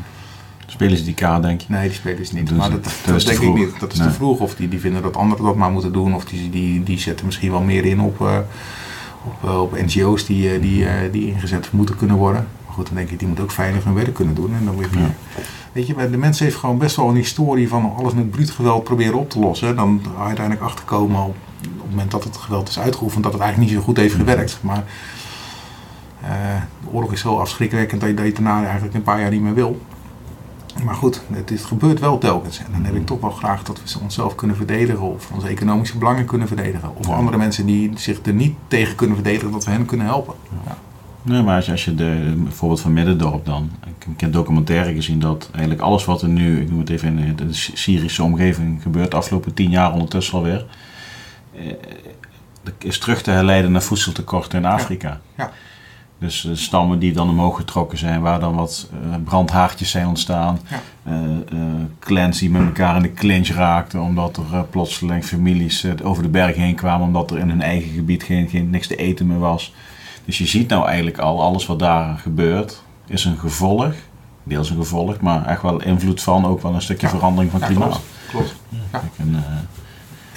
Spelen ze die kaart, denk je? Nee, die spelen ze niet. Doen Maar dat, dat dat denk ik niet. Dat is Nee. te vroeg. Of die, die vinden dat anderen dat maar moeten doen. Of die, die, die zetten misschien wel meer in op, eh, op, eh, op NGO's die, die, die ingezet moeten kunnen worden. Maar goed, dan denk ik, die moet ook veilig hun werk kunnen doen. En dan weer. Weet je, de mens heeft gewoon best wel een historie van alles met bruut geweld proberen op te lossen. Dan ga je uiteindelijk achterkomen op, op het moment dat het geweld is uitgeoefend, dat het eigenlijk niet zo goed heeft gewerkt. Maar eh, de oorlog is zo afschrikwekkend dat je, dat je daarna eigenlijk een paar jaar niet meer wil. Maar goed, het, het gebeurt wel telkens. En dan heb ik toch wel graag dat we onszelf kunnen verdedigen. Of onze economische belangen kunnen verdedigen. Of andere mensen die zich er niet tegen kunnen verdedigen, dat we hen kunnen helpen. Ja. Nee, maar als je, als je de, bijvoorbeeld van Middendorp dan. Ik, ik heb documentaire gezien dat eigenlijk alles wat er nu, ik noem het even in de Syrische omgeving gebeurt, de afgelopen tien jaar ondertussen alweer. Eh, is terug te herleiden naar voedseltekorten in Afrika. Ja. Dus eh, stammen die dan omhoog getrokken zijn, waar dan wat eh, brandhaartjes zijn ontstaan. Ja. Eh, eh, clans die met elkaar in de clinch raakten, omdat er eh, plotseling families eh, over de berg heen kwamen, omdat er in hun eigen gebied geen, geen, niks te eten meer was. Dus je ziet nou eigenlijk al, alles wat daar gebeurt, is een gevolg. Deels een gevolg, maar echt wel invloed van ook wel een stukje Ja. verandering van klimaat. klopt. klopt. Ja.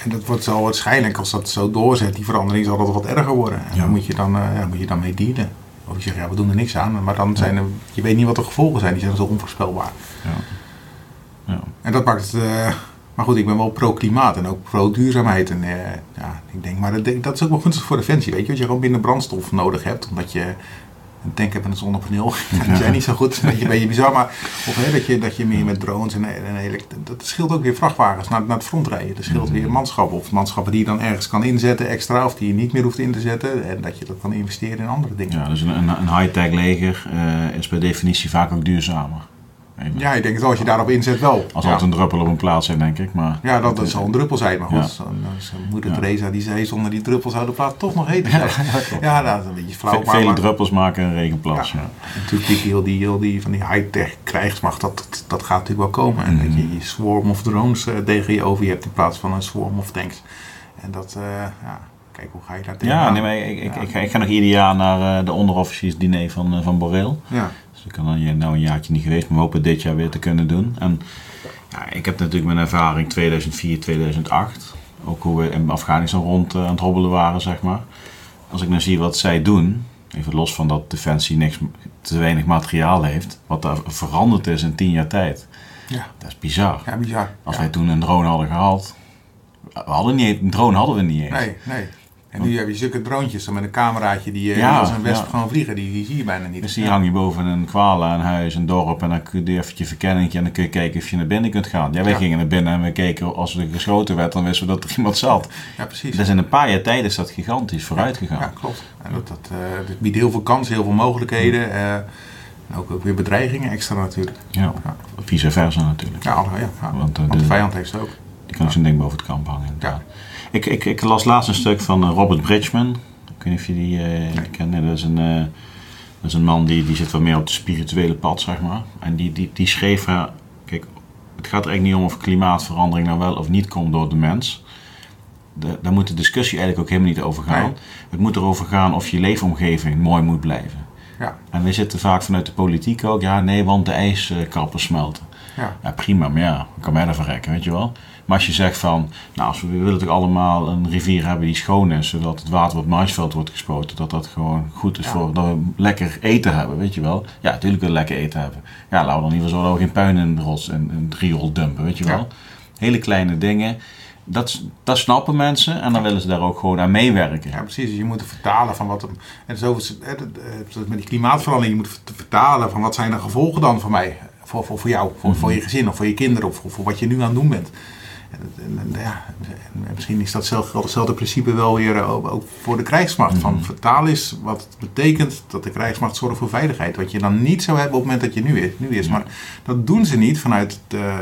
En, dat wordt zo waarschijnlijk, als dat zo doorzet, die verandering zal dat wat erger worden. En Ja. dan moet je dan, eh, moet je dan mee dealen. Of je zegt, ja, we doen er niks aan. Maar dan zijn er, je weet niet wat de gevolgen zijn. Die zijn zo onvoorspelbaar. ja. Ja. En dat maakt het... eh, maar goed, ik ben wel pro-klimaat en ook pro-duurzaamheid. En eh, ja, ik denk, maar dat, dat is ook wel gunstig voor Defensie. Weet je, als je gewoon minder brandstof nodig hebt, omdat je een tank hebt en een zonnepaneel. Die zijn niet zo goed, een beetje, een beetje bizar. Maar of hè, dat, je, dat je meer met drones en, en elekt- dat scheelt ook weer vrachtwagens naar, naar het front rijden. Dat scheelt weer manschappen. Of manschappen die je dan ergens kan inzetten extra, of die je niet meer hoeft in te zetten. En dat je dat kan investeren in andere dingen. Ja, dus een, een, een high-tech leger eh, is per definitie vaak ook duurzamer. Ja, ik denk dat als je daarop inzet wel. Als ja. altijd een druppel op een plaats zijn, denk ik. Maar Ja, dat, dat zal een druppel zijn. Maar goed, Ja. moeder. Teresa die zei zonder die druppel zou de plaat toch nog eten zijn. Ja, dat is een beetje flauw. Ve- Maar, vele maar druppels maken een regenplas. Ja. Natuurlijk die, heel die, heel die van die high-tech krijgsmacht, dat, dat, dat gaat natuurlijk wel komen. En dat je je swarm of drones eh, tegen je over je hebt in plaats van een swarm of tanks. En dat, eh, ja, kijk hoe ga je daar tegen Ja, nee, maar ik, ik, ik, ga, ik ga nog ieder jaar naar eh, de onderofficiersdiner van, van Borreel. Ja, ik kan dan nou een jaartje niet geweest, maar we hopen dit jaar weer te kunnen doen. En ja, ik heb natuurlijk mijn ervaring 2004, 2008. Ook hoe we in Afghanistan rond eh, aan het hobbelen waren, zeg maar. Als ik nou zie wat zij doen, even los van dat Defensie niks, te weinig materiaal heeft, wat daar veranderd is in tien jaar tijd. ja, Dat is bizar. ja bizar. Als ja. wij toen een drone hadden gehad, we hadden niet, een drone hadden we niet eens. Nee, nee. En nu heb je zulke droontjes met een cameraatje die eh, Ja, als een wesp ja. gewoon vliegen. Die, die zie je bijna niet. Dus die Ja. hang je boven een kwala, een huis, een dorp en dan kun je even je verkenning en dan kun je kijken of je naar binnen kunt gaan. Ja, wij Ja. gingen naar binnen en we keken als er geschoten werd, dan wisten we dat er iemand zat. Ja, precies. Dus in een paar jaar tijd is dat gigantisch vooruit Ja, gegaan. klopt. En dat, dat, eh, dat biedt heel veel kansen, heel veel mogelijkheden. eh, en ook, ook weer bedreigingen extra natuurlijk. Ja, Ja. vice versa natuurlijk. Ja, alle- ja, ja. Want, want de vijand heeft ze ook. Die kan zo'n ding boven het kamp hangen. inderdaad. Ja. Ik, ik, ik las laatst een stuk van eh, Robert Bridgman. Ik weet niet of je die eh, kent. Nee, Dat is een, eh, dat is een man die, die zit wat meer op het spirituele pad, zeg maar. En die, die, die schreef, eh, kijk, het gaat er eigenlijk niet om of klimaatverandering nou wel of niet komt door de mens. De, daar moet de discussie eigenlijk ook helemaal niet over gaan. Nee. Het moet erover gaan of je leefomgeving mooi moet blijven. Ja, En wij zitten vaak vanuit de politiek ook, ja nee, want de ijskappen smelten. ja. Ja, prima, maar ja, kan mij daarvan rekken, weet je wel. Maar als je zegt van, nou, als we, we willen toch allemaal een rivier hebben die schoon is, zodat het water op het maisveld wordt gespoten, dat dat gewoon goed is Ja. voor, dat we lekker eten hebben, weet je wel. Ja, natuurlijk willen we lekker eten hebben. Ja, laten we dan zo dat we geen puin in de rots en in het riool dumpen, weet je wel. Ja. Hele kleine dingen, dat, dat snappen mensen en dan willen ze daar ook gewoon aan meewerken. Ja, precies. Je moet vertalen van wat... En zo eh, met die klimaatverandering, je moet vertalen van wat zijn de gevolgen dan voor mij? Voor, voor, voor jou, voor, voor je gezin of voor je kinderen of voor, voor wat je nu aan het doen bent. En, ja, misschien is datzelfde, hetzelfde principe wel weer eh, ook, voor de krijgsmacht. Van vertaal is wat het betekent dat de krijgsmacht zorgt voor veiligheid. Wat je dan niet zou hebben op het moment dat je nu is. Nu is. Maar dat doen ze niet vanuit de,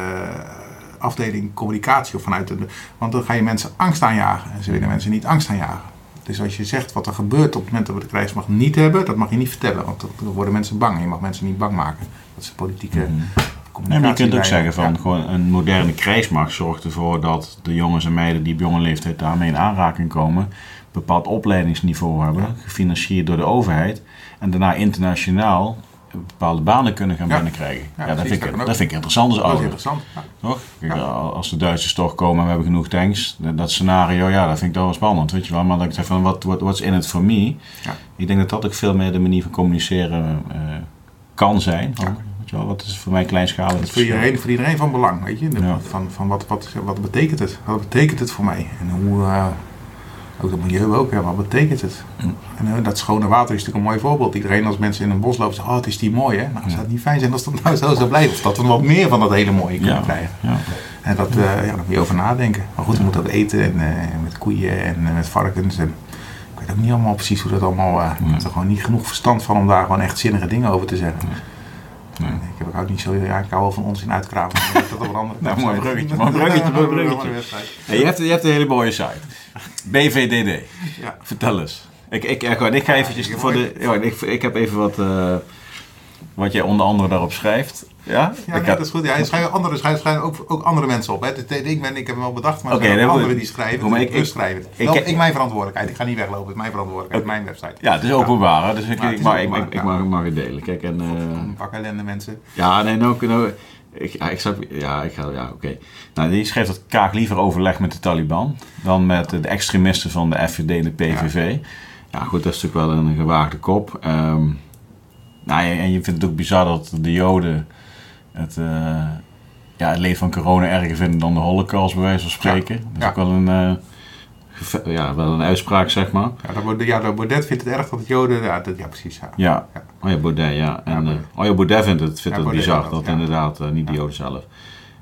afdeling communicatie of vanuit de. Want dan ga je mensen angst aanjagen. En ze willen mensen niet angst aanjagen. Dus als je zegt wat er gebeurt op het moment dat we de krijgsmacht niet hebben, dat mag je niet vertellen. Want dan worden mensen bang. Je mag mensen niet bang maken. Dat is politieke. Nee, communicatie. je kunt ook zeggen van Ja. gewoon een moderne krijgsmacht zorgt ervoor dat de jongens en meiden die op jonge leeftijd daarmee in aanraking komen, een bepaald opleidingsniveau hebben, gefinancierd door de overheid, en daarna internationaal bepaalde banen kunnen gaan Ja. binnenkrijgen. Ja, dat, precies, vind dat ik, dat vind ik interessant als is ouder. interessant. Ja. Toch? Kijk. Als de Duitsers toch komen en we hebben genoeg tanks, dat- dat scenario, ja, dat vind ik toch wel spannend, weet je wel. Maar dat ik zeg van, wat what, what's in it for me? Ja. Ik denk dat dat ook veel meer de manier van communiceren eh, kan zijn. Van. Weet je wel, wat is voor mij kleinschalig Dat is voor iedereen, voor iedereen van belang, weet je. De- Ja. Van, van wat, wat, wat betekent het? Wat betekent het voor mij? En hoe, eh, ook het milieu ook, ja, wat betekent het? Mm. En eh, dat schone water is natuurlijk een mooi voorbeeld. Iedereen als mensen in een bos lopen zegt, oh het is die mooi hè. Nou, zou het niet fijn zijn als dat nou zo zou blijven? Of dat we wat meer van dat hele mooie kunnen Ja, krijgen. ja. En dat, eh, ja, daar moet je over nadenken. Maar goed, we moeten dat eten en, met koeien en met varkens. En, ik weet ook niet allemaal precies hoe dat allemaal... eh, Ik heb er gewoon niet genoeg verstand van om daar gewoon echt zinnige dingen over te zeggen. Nee. Ik heb ook niet zo... Ja, ik hou wel van onzin uitkramen. Dat op een andere Nou, mooi bruggetje, mooi bruggetje, mooi bruggetje. Je, hebt, je hebt een hele mooie site. BVDD. Ja. Vertel eens. Ik, ik, ik, ik ga eventjes voor de... Ik, ik heb even wat... wat jij onder andere daarop schrijft. Ja? Ja, nee, dat is goed. Ja, er schrijven andere, er ook, ook andere mensen op. Hè. Dus ik, ben, ik heb hem wel bedacht, maar er Oké, zijn anderen die schrijven. Maar dus ik- ik, schrijven. het. ik- ik- ik, mijn verantwoordelijkheid. Ik ga niet weglopen. Het is mijn verantwoordelijkheid. Is mijn website. Ja, het is openbaar, hè, dus ik, het ik, mag, ik, openbaar, ik, ik ja. mag, mag het delen. Kijk, en, Een pak ellende mensen. ja, nee, nou, nou ik, ja, ik ja, ik ga, ja, oké. Nou, die schreef dat Kaag liever overleg met de Taliban dan met de extremisten van de FVD en de PVV. Ja, goed, dat is natuurlijk wel een gewaagde kop. Ehm, nou, en je vindt het ook bizar dat de Joden het, eh, ja, het leed van corona erger vinden dan de Holocaust, bij wijze van spreken. Dat is ja. ook wel een, eh, ja, wel een uitspraak, zeg maar. Ja, dat, Baudet- ja, vindt het erg dat het Joden... Ja, dat, ja precies. Ja. Ja, Ja. oh ja, Baudet, ja. En, Ja, eh, oh ja, Baudet vindt het, vindt Ja, het bizar, dat ja. inderdaad, niet de Ja. Joden zelf.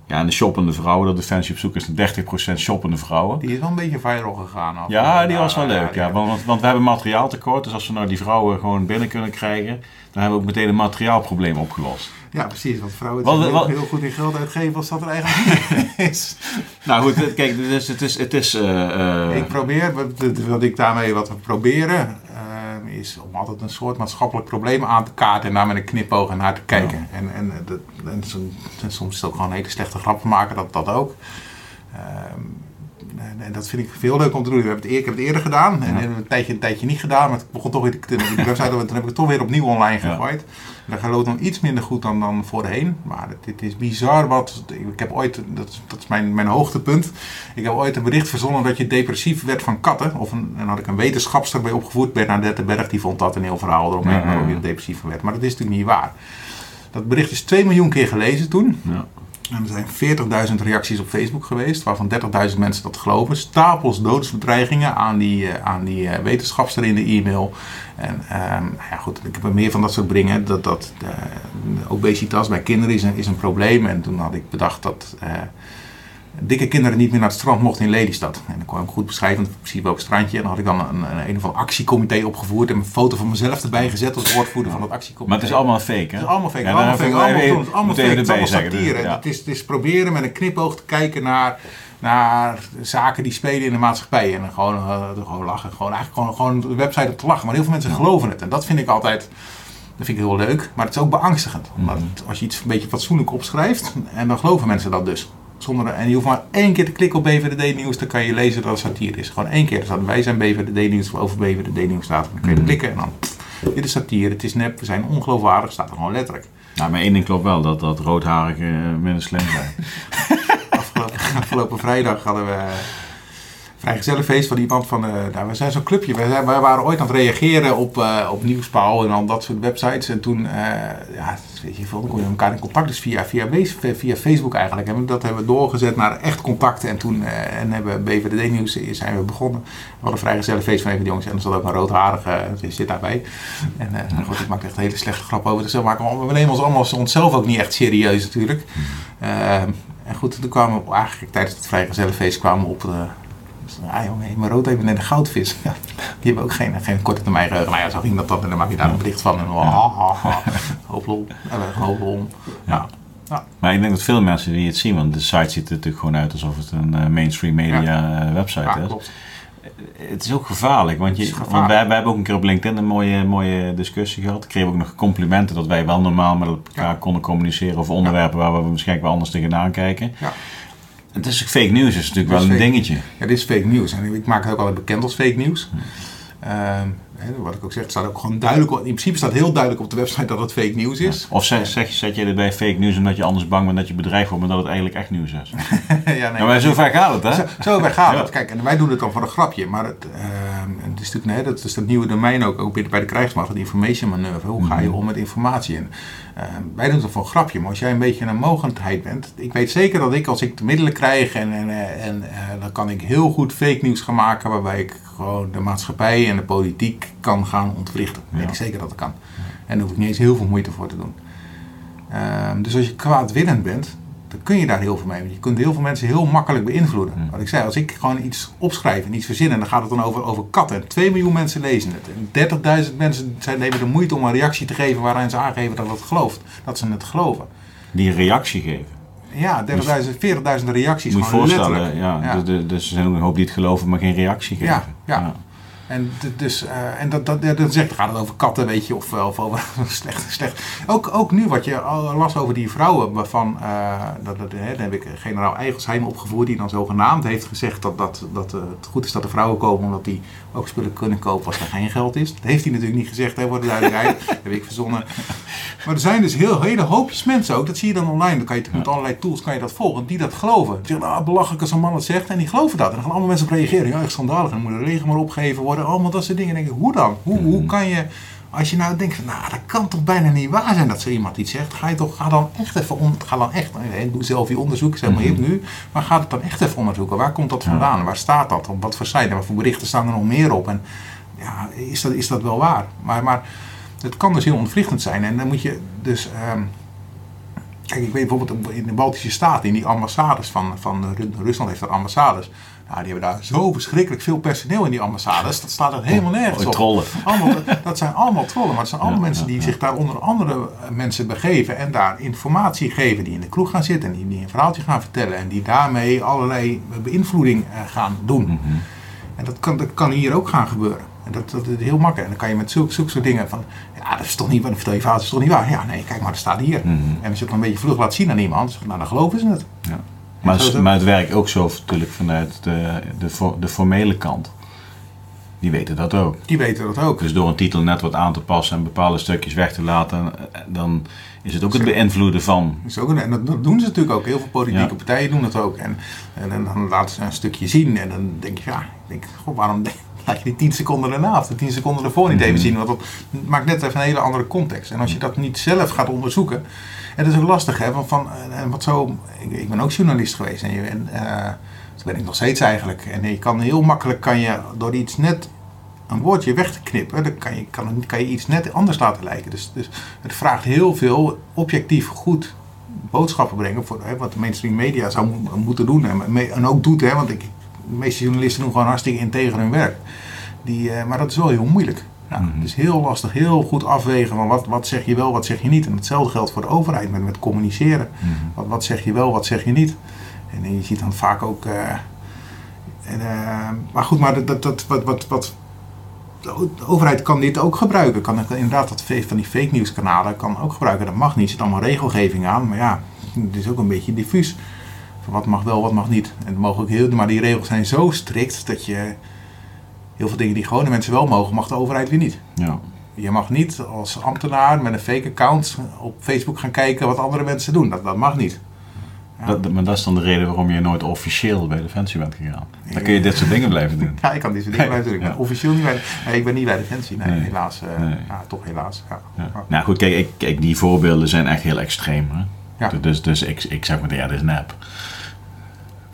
Ja, en de shoppende vrouwen, dat Defensie op zoek is naar 30% shoppende vrouwen. Die is wel een beetje viral gegaan. af. Ja, die was wel leuk, ja. Want, want we hebben materiaaltekort, dus als we nou die vrouwen gewoon binnen kunnen krijgen, dan hebben we ook meteen een materiaalprobleem opgelost. Ja, precies. Want vrouwen Wat- heel, heel goed in geld uitgeven als dat er eigenlijk niet is. Nou goed, kijk, het is, het is, het is eh, eh, Ik probeer, wat, wat ik daarmee wat we proberen, is om altijd een soort maatschappelijk probleem aan te kaarten en daar met een knipoog naar te kijken. En, en, eh, dat, en, en soms is het ook gewoon hele slechte grappen maken, dat, dat ook. Ehm, en, en dat vind ik veel leuk om te doen. We hebben het, ik heb het eerder gedaan en, Ja. en een, tijdje, een tijdje niet gedaan, maar het begon toch weer te, de website, toen heb ik het toch weer opnieuw online Ja. gegooid. En dat loopt nog iets minder goed dan, dan voorheen. Maar het, het is bizar wat. Ik heb ooit, dat, is- dat is mijn, mijn hoogtepunt. Ik heb ooit een bericht verzonnen dat je depressief werd van katten. Of een, en dan had ik een wetenschapster bij opgevoerd, Bernadette Berg, die vond dat een heel verhaal eromheen, Ja, ja, ja. waarom je depressief van werd. Maar dat is natuurlijk niet waar. Dat bericht is 2 miljoen keer gelezen toen. ja. En er zijn 40.000 reacties op Facebook geweest, waarvan 30.000 mensen dat geloven. Stapels doodsbedreigingen aan die, eh, aan die eh, wetenschapster in de e-mail. En ehm, nou ja, goed, ik heb er meer van dat soort dingen. Dat, dat, eh, obesitas bij kinderen is een, is een probleem. En toen had ik bedacht dat dikke kinderen niet meer naar het strand mochten in Lelystad. En dan kwam ik goed beschrijven, in principe ook strandje. En dan had ik dan een, een, een of ander actiecomité opgevoerd en een foto van mezelf erbij gezet als woordvoerder van dat actiecomité. Maar het is allemaal fake, hè? Het is allemaal fake. Ja, allemaal fake. Allemaal, even- allemaal fake. Het is allemaal satire. ja. Het, is, het is proberen met een knipoog te kijken naar, naar zaken die spelen in de maatschappij. En dan gewoon, eh, gewoon lachen. Gewoon, eigenlijk gewoon, gewoon de website op te lachen. Maar heel veel mensen geloven het. En dat vind ik altijd... Dat vind ik heel leuk, maar het is ook beangstigend. Omdat Mhm. het- als je iets een beetje fatsoenlijk opschrijft, en dan geloven mensen dat dus. Zonder, en je hoeft maar één keer te klikken op BVD Nieuws, dan kan je lezen dat het satire is. Gewoon één keer. Dus wij zijn BVD Nieuws, of over BVD Nieuws staat. Dan kun je Mhm. klikken en dan, dit is satire, het is nep, we zijn ongeloofwaardig, staat er gewoon letterlijk. Nou, maar één ding klopt wel, dat, dat roodharigen eh, minder slim zijn. Afgelopen, afgelopen vrijdag hadden we vrijgezellenfeest van iemand van... nou, we zijn zo'n clubje. Zijn, wij waren ooit aan het reageren op, eh op Nieuwspaal en al dat soort websites. En toen, eh, ja, weet je veel, kom je elkaar in contact. Dus via, via, via Facebook eigenlijk. En dat hebben we doorgezet naar echt contact. En toen en hebben BVD Nieuws zijn we begonnen. We hadden een vrijgezellenfeest van een van de jongens. En er zat ook een roodharige, die zit daarbij. En nou goed, ik maak echt een hele slechte grap over. Dus we, maken, we nemen ons allemaal onszelf ook niet echt serieus natuurlijk. Ehm, en goed, toen kwamen we eigenlijk tijdens het vrijgezellenfeest kwamen we op de... dus, Ah jongen, mijn rood heeft net een goudvis. Ja, die hebben ook geen, geen korte termijn geheugen. Nou ja, zo ging dat dan. En dan maak je daar een bericht van. En hoop lol. Ja. Ja. Maar ik denk dat veel mensen die het zien, want de site ziet er natuurlijk gewoon uit alsof het een eh, mainstream media eh, website Ja, is. klopt. Het is ook gevaarlijk, want, je, gevaarlijk. want wij, wij hebben ook een keer op LinkedIn een mooie, mooie discussie gehad. Ik kreeg ook nog complimenten dat wij wel normaal met elkaar Ja. konden communiceren over onderwerpen waar we waarschijnlijk wel anders tegenaan kijken. Het is fake news, is natuurlijk wel een dingetje. Ja, dit is fake nieuws. En ik maak het ook altijd bekend als fake nieuws. Ehm, hè, wat ik ook zeg, het staat ook gewoon duidelijk. op- In principe staat heel duidelijk op de website dat het fake nieuws is. Of zeg, zeg, zet je erbij fake news omdat je anders bang bent dat je bedreigd wordt, maar dat het eigenlijk echt nieuws is. ja, nee, Ja, maar zo ver gaat het, hè? Zo, zo bij gaat Ja. het. Kijk, en wij doen het dan voor een grapje. Maar het, ehm, het is natuurlijk nee, dat is dat nieuwe domein ook, ook bij de krijgsmacht, het information manoeuvre. Hoe ga je om met informatie? En, ehm, wij doen het voor een grapje. Maar als jij een beetje een mogendheid bent. Ik weet zeker dat ik, als ik de middelen krijg, en, en, eh, en eh, dan kan ik heel goed fake nieuws gaan maken. Waarbij ik gewoon de maatschappij en de politiek kan gaan ontwrichten. Dat weet ik zeker dat ik kan. En daar hoef ik niet eens heel veel moeite voor te doen. Ehm, dus als je kwaadwillend bent, dan kun je daar heel veel mee. Want je kunt heel veel mensen heel makkelijk beïnvloeden. Hmm. Wat ik zei, als ik gewoon iets opschrijf en iets verzin en dan gaat het dan over, over katten. En 2 miljoen mensen lezen het. En 30.000 mensen zijn, nemen de moeite om een reactie te geven waarin ze aangeven dat, het gelooft, dat ze het geloven. Die een reactie geven. Ja, 30.000, 40.000 reacties. Moet je voorstellen, ja, Ja. Dus, de- dus er zijn ook een hoop die het geloven, maar geen reactie geven. Ja, ja. En, dus, eh, en dat, dat, dat zegt, dan gaat het over katten, weet je, of, wel- of over slecht. slecht. Ook, ook nu, wat je al las over die vrouwen, waarvan, eh, dat, dat, hè, dan heb ik generaal Eigelsheim opgevoerd, die dan zogenaamd heeft gezegd dat, dat, dat eh, het goed is dat er vrouwen komen, omdat die ook spullen kunnen kopen als er geen geld is. Dat heeft hij natuurlijk niet gezegd, hè, voor de duidelijkheid. dat heb ik verzonnen. Maar er zijn dus heel, hele hoopjes mensen ook, dat zie je dan online, dan kan je met allerlei tools kan je dat volgen, die dat geloven. Die zeggen, ah, belachelijk als een man het zegt, en die geloven dat. En dan gaan allemaal mensen op reageren, ja, echt schandalig, en dan moet de regen maar opgegeven worden, allemaal dat soort dingen. Denk ik, hoe dan? Hoe, hoe kan je, als je nou denkt, van, nou, dat kan toch bijna niet waar zijn dat zo iemand iets zegt, ga je toch, ga dan echt even, on, ga dan echt, nee, doe zelf je onderzoek, is helemaal hip nu, maar ga het dan echt even onderzoeken. Waar komt dat vandaan? Waar staat dat? Op wat voor site? Wat voor berichten staan er nog meer op? En ja, is dat, is dat wel waar? Maar, maar het kan dus heel ontwrichtend zijn. En dan moet je dus. ehm, kijk, ik weet bijvoorbeeld in de Baltische Staten, in die ambassades van, van Ru- Rusland heeft daar ambassades. Nou, die hebben daar zo verschrikkelijk veel personeel in die ambassades. Dat staat er helemaal nergens Oh, op. trollen. Allemaal, dat zijn allemaal trollen, maar het zijn allemaal Ja, mensen die ja. zich daar onder andere eh, mensen begeven en daar informatie geven, die in de kroeg gaan zitten en die, die een verhaaltje gaan vertellen en die daarmee allerlei beïnvloeding eh, gaan doen. Mhm. En dat kan, dat kan hier ook gaan gebeuren. En dat, dat is heel makkelijk. En dan kan je met zulke, zulke soort dingen van, ja, dat is toch niet waar, vertel je verhaal, dat is toch niet waar? Ja, nee, kijk maar, dat staat hier. Mhm. En als je het dan een beetje vlug laat zien aan iemand, nou, dan geloven ze het. Ja. Maar, is het. maar het werkt ook zo natuurlijk vanuit de, de, de formele kant. Die weten dat ook. Die weten dat ook. Dus door een titel net wat aan te passen en bepaalde stukjes weg te laten, eh, dan is het ook het beïnvloeden van. Dus ook, en dat, doen ze natuurlijk ook. Heel veel politieke Ja. partijen doen dat ook. En, en, dan- dan laten ze een stukje zien. En dan denk je, ja, ik denk, goh, waarom laat je die 10 seconden daarna of de 10 seconden ervoor niet even Mhm. zien? Want dat maakt net even een hele andere context. En als je dat niet zelf gaat onderzoeken. En dat is ook lastig, hè? Want van, en wat zo, ik, ben ook journalist geweest. En, je, en eh, dat ben ik nog steeds eigenlijk. En je kan heel makkelijk, kan je door iets net een woordje weg te knippen, dan kan je, kan, kan je iets net anders laten lijken. Dus, dus het vraagt heel veel objectief goed boodschappen brengen, voor, hè, wat de mainstream media zou mo- moeten doen. En, me- en ook doet, hè, want ik, de meeste journalisten doen gewoon hartstikke integer hun werk. Die, eh, maar dat is wel heel moeilijk. Ja, Mhm. Het is heel lastig, heel goed afwegen van wat, wat zeg je wel, wat zeg je niet. En hetzelfde geldt voor de overheid met, met communiceren. Wat, wat zeg je wel, wat zeg je niet. En je ziet dan vaak ook. eh, en, eh, maar goed, maar dat, dat, dat, wat, wat, wat, de overheid kan dit ook gebruiken. Kan, inderdaad dat van die fake news kanalen kan ook gebruiken. Dat mag niet. Er zit allemaal regelgeving aan. Maar ja, het is ook een beetje diffuus. Van wat mag wel, wat mag niet. En mogen ook heel, maar die regels zijn zo strikt dat je heel veel dingen die gewone mensen wel mogen, mag de overheid weer niet. Ja. Je mag niet als ambtenaar met een fake account op Facebook gaan kijken wat andere mensen doen. Dat, dat mag niet. Ja. Dat, maar dat is dan de reden waarom je nooit officieel bij Defensie bent gegaan. Dan kun je dit soort dingen blijven doen. Ja, ik kan deze dingen blijven doen. Ik ben Ja. officieel niet bij, nee, ik ben niet bij Defensie. Nee, Nee. helaas. Nee. Ja, toch helaas. Ja. Nou goed, kijk, ik, kijk, die voorbeelden zijn echt heel extreem. Hè? Ja. Dus, dus ik, ik zeg maar, ja, dit is nep.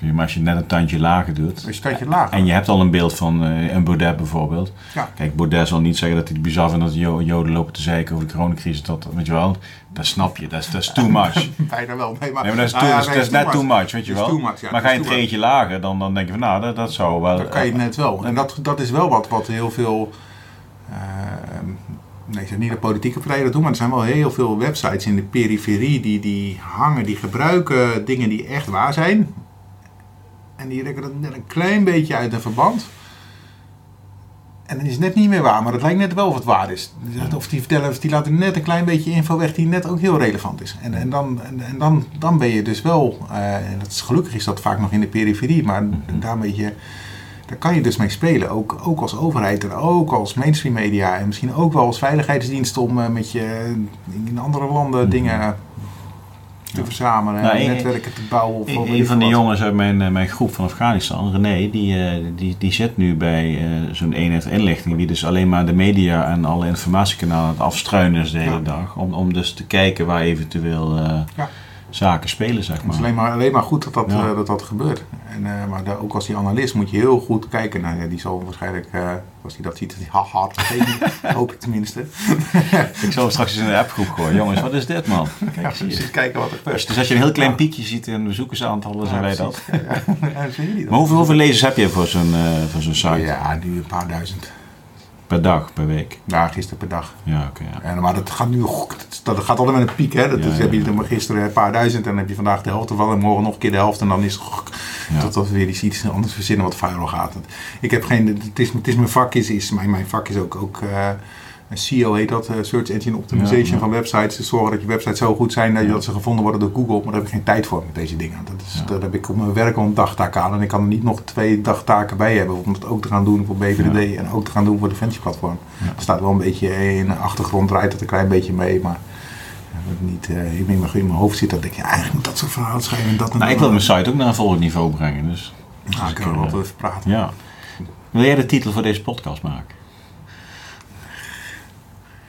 Maar als je net een tandje lager doet. Lager. En je hebt al een beeld van eh, een Baudet bijvoorbeeld. Ja. Kijk, Baudet zal niet zeggen dat hij het bizar vindt dat de Jo- Joden lopen te zeiken over de coronacrisis. Dat, weet je wel, dat snap je. Dat is, dat is too much. Bijna wel. Nee, maar, Nee, maar dat is, nou too, ja, dat is- net too much, weet je wel. too much, ja, maar ga je een treetje lager, dan, dan denk je van nou, dat, dat zou wel... Dat kan je net wel. En dat, dat is wel wat, wat heel veel eh, Nee, zeg niet dat politieke partijen dat doen, maar er zijn wel heel veel websites in de periferie die, die hangen, die gebruiken dingen die echt waar zijn. En die rekken dat net een klein beetje uit een verband. En dan is het net niet meer waar, maar het lijkt net wel of het waar is. Of die vertellen, of die laten net een klein beetje info weg die net ook heel relevant is. En, en, dan, en, en dan, dan ben je dus wel, eh, en dat is, gelukkig is dat vaak nog in de periferie, maar daar, ben je, daar kan je dus mee spelen. Ook, ook als overheid en ook als mainstream media en misschien ook wel als veiligheidsdienst om eh, met je in andere landen dingen te verzamelen Nou, en een- netwerken te bouwen. Of Een, van de jongens uit mijn, eh, mijn groep van Afghanistan, René, die, eh, die, die zit nu bij eh, zo'n eenheid inlichting, die dus alleen maar de media en alle informatiekanalen aan het afstruinen is de hele dag. Om, om dus te kijken waar eventueel Ja. Zaken spelen, zeg Het is maar. alleen maar, alleen maar goed dat dat, Ja. eh, dat, dat gebeurt. En, eh, maar daar- ook als die analist moet je heel goed kijken. Nou ja, die zal waarschijnlijk, eh, als hij dat ziet, dat hij ha hard geven. Hoop ik tenminste. Ik zal straks eens in de appgroep gooien. Jongens, wat is dit man? Kijk, Ja, precies kijken wat er gebeurt. Dus als je een heel klein piekje ziet in bezoekersaantallen, zijn wij dat. Ja, ja. Dat? Maar hoeveel, hoeveel lezers heb je voor zo'n voor zo'n site? Ja, nu een paar duizend. Per dag, per week? Ja, gisteren per dag. Ja, oké. ja. En, maar dat gaat nu, dat gaat altijd met een piek. Hè? Dat Ja, is, heb je dan maar gisteren een paar duizend en dan heb je vandaag de helft ervan en morgen nog een keer de helft en dan is het tot dat we weer iets, iets anders verzinnen wat viral gaat. Ik heb geen, het is, het is mijn vak is, is mijn, mijn vak is ook, ook eh, een SEO heet dat, eh, Search Engine Optimization Ja, ja. van websites. Dus zorgen dat je websites zo goed zijn dat, je, dat ze gevonden worden door Google. Maar daar heb ik geen tijd voor met deze dingen. Dat is, Ja. Daar heb ik op mijn werk al een dagtaak aan en ik kan er niet nog twee dagtaken bij hebben om het ook te gaan doen voor BVD en ook te gaan doen voor Defensie Platform. Ja. Er staat wel een beetje in de achtergrond, draait het een klein beetje mee, maar niet eh, in, mijn, in mijn hoofd zit dat ik ja, eigenlijk moet dat soort verhalen schrijven en dat en Nou, ik dat. wil mijn site ook naar een volgend niveau brengen. Dus, Nou, ik kan er wel even praten. ja. Wil jij de titel voor deze podcast maken?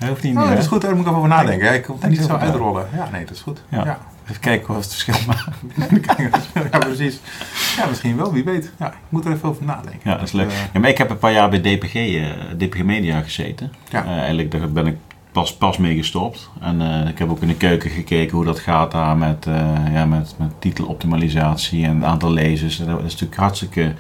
Dat hoeft niet meer, dat is goed, daar moet ik even over nadenken. Ik kan het niet zo uitrollen. Ja, nee, dat is goed. Ja. Even kijken wat het verschil maakt. ja precies. Ja, misschien wel, wie weet. Ja, ik moet er even over nadenken. Ja, dat is leuk. eh, Ja, maar ik heb een paar jaar bij DPG, eh, DPG Media gezeten. Ja. Eh, eigenlijk daar ben ik pas, pas mee gestopt. En ik heb ook in de keuken gekeken hoe dat gaat daar met, ja, met, met titeloptimalisatie en het aantal lezers. Dat is natuurlijk hartstikke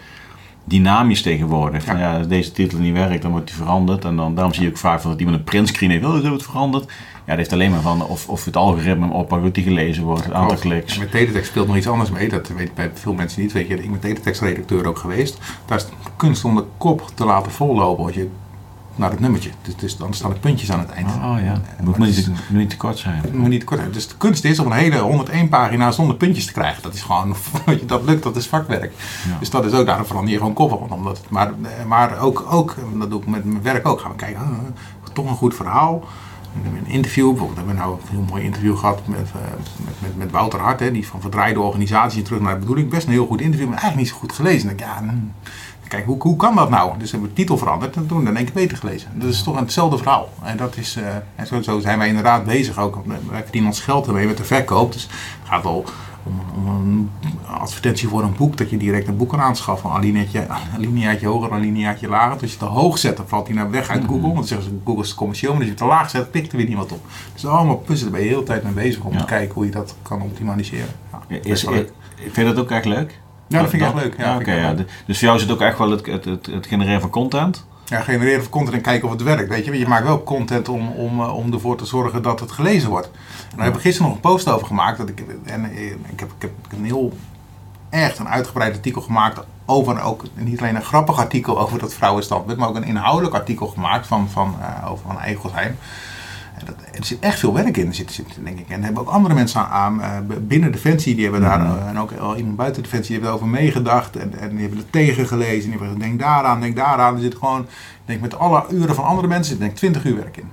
dynamisch tegenwoordig. Van, ja, als deze titel niet werkt, dan wordt die veranderd. En dan, daarom zie je ook vaak dat iemand een printscreen heeft. Oh, zo wordt het veranderd. Ja, dat heeft alleen maar van of, of het algoritme oppakt, hoe die gelezen wordt, het aantal kliks. Met teletext speelt nog iets anders mee. Dat weet bij veel mensen niet. Weet je, ik ben teletekstredacteur ook geweest. Daar is kunst om de kop te laten vollopen als je naar het nummertje. Dus, dus dan staan er puntjes aan het eind. Oh ja, moet, maar moet, het is- niet, moet niet te kort zijn. Het moet niet te kort zijn. Dus de kunst is om een hele 101 pagina zonder puntjes te krijgen. Dat is gewoon, dat lukt, dat is vakwerk. Ja. Dus dat is ook, daarom verander je gewoon. Want omdat, maar maar ook, ook, dat doe ik met mijn werk ook, gaan we kijken, ah, toch een goed verhaal. Een interview, bijvoorbeeld hebben we nou een heel mooi interview gehad met, eh, met, met, met Wouter Hart, hè, die van verdraaide organisatie terug naar de bedoeling. Best een heel goed interview, maar eigenlijk niet zo goed gelezen. Dan ja, hmm, kijk, hoe, hoe kan dat nou? Dus hebben we de titel veranderd en toen in één keer beter gelezen. Dat is toch hetzelfde verhaal. En, dat is, eh, en zo, zo zijn wij inderdaad bezig ook. Wij verdienen ons geld ermee met de verkoop. Dus het gaat al om, om een advertentie voor een boek, dat je direct een boek kan aanschaffen. Een alineaatje, hoger, een lineaatje lager. Dus als je het te hoog zet, dan valt hij naar weg uit Google. Want dan zeggen ze, Google is commercieel. Maar als je het te laag zet, pikt er weer niemand op. Dus allemaal puzzelen, daar ben je de hele tijd mee bezig om Ja. te kijken hoe je dat kan optimaliseren. Ja, Is, leuk. vind dat ook echt leuk? Ja, dat vind ik echt leuk. Ja, oké, ja. Dus voor jou is het ook echt wel het, het, het, het genereren van content? Ja, genereren van content en kijken of het werkt. Weet je, je maakt wel content om, om, eh, om ervoor te zorgen dat het gelezen wordt. En daar heb ik gisteren nog een post over gemaakt. Dat ik, en eh, ik, heb, ik heb een heel echt een uitgebreid artikel gemaakt over ook niet alleen een grappig artikel over dat vrouwenstandpunt, maar ook een inhoudelijk artikel gemaakt van, van, eh, over van Egelsheim. Er zit echt veel werk in, zit, zit, denk ik. En hebben ook andere mensen aan, aan, eh, binnen Defensie, die hebben daar, eh, en ook al iemand buiten Defensie, die hebben erover meegedacht. En, en die hebben er tegen gelezen. En die hebben gezegd, denk daaraan, denk daaraan. Er zit gewoon, denk met alle uren van andere mensen, zit denk ik 20 uur werk in.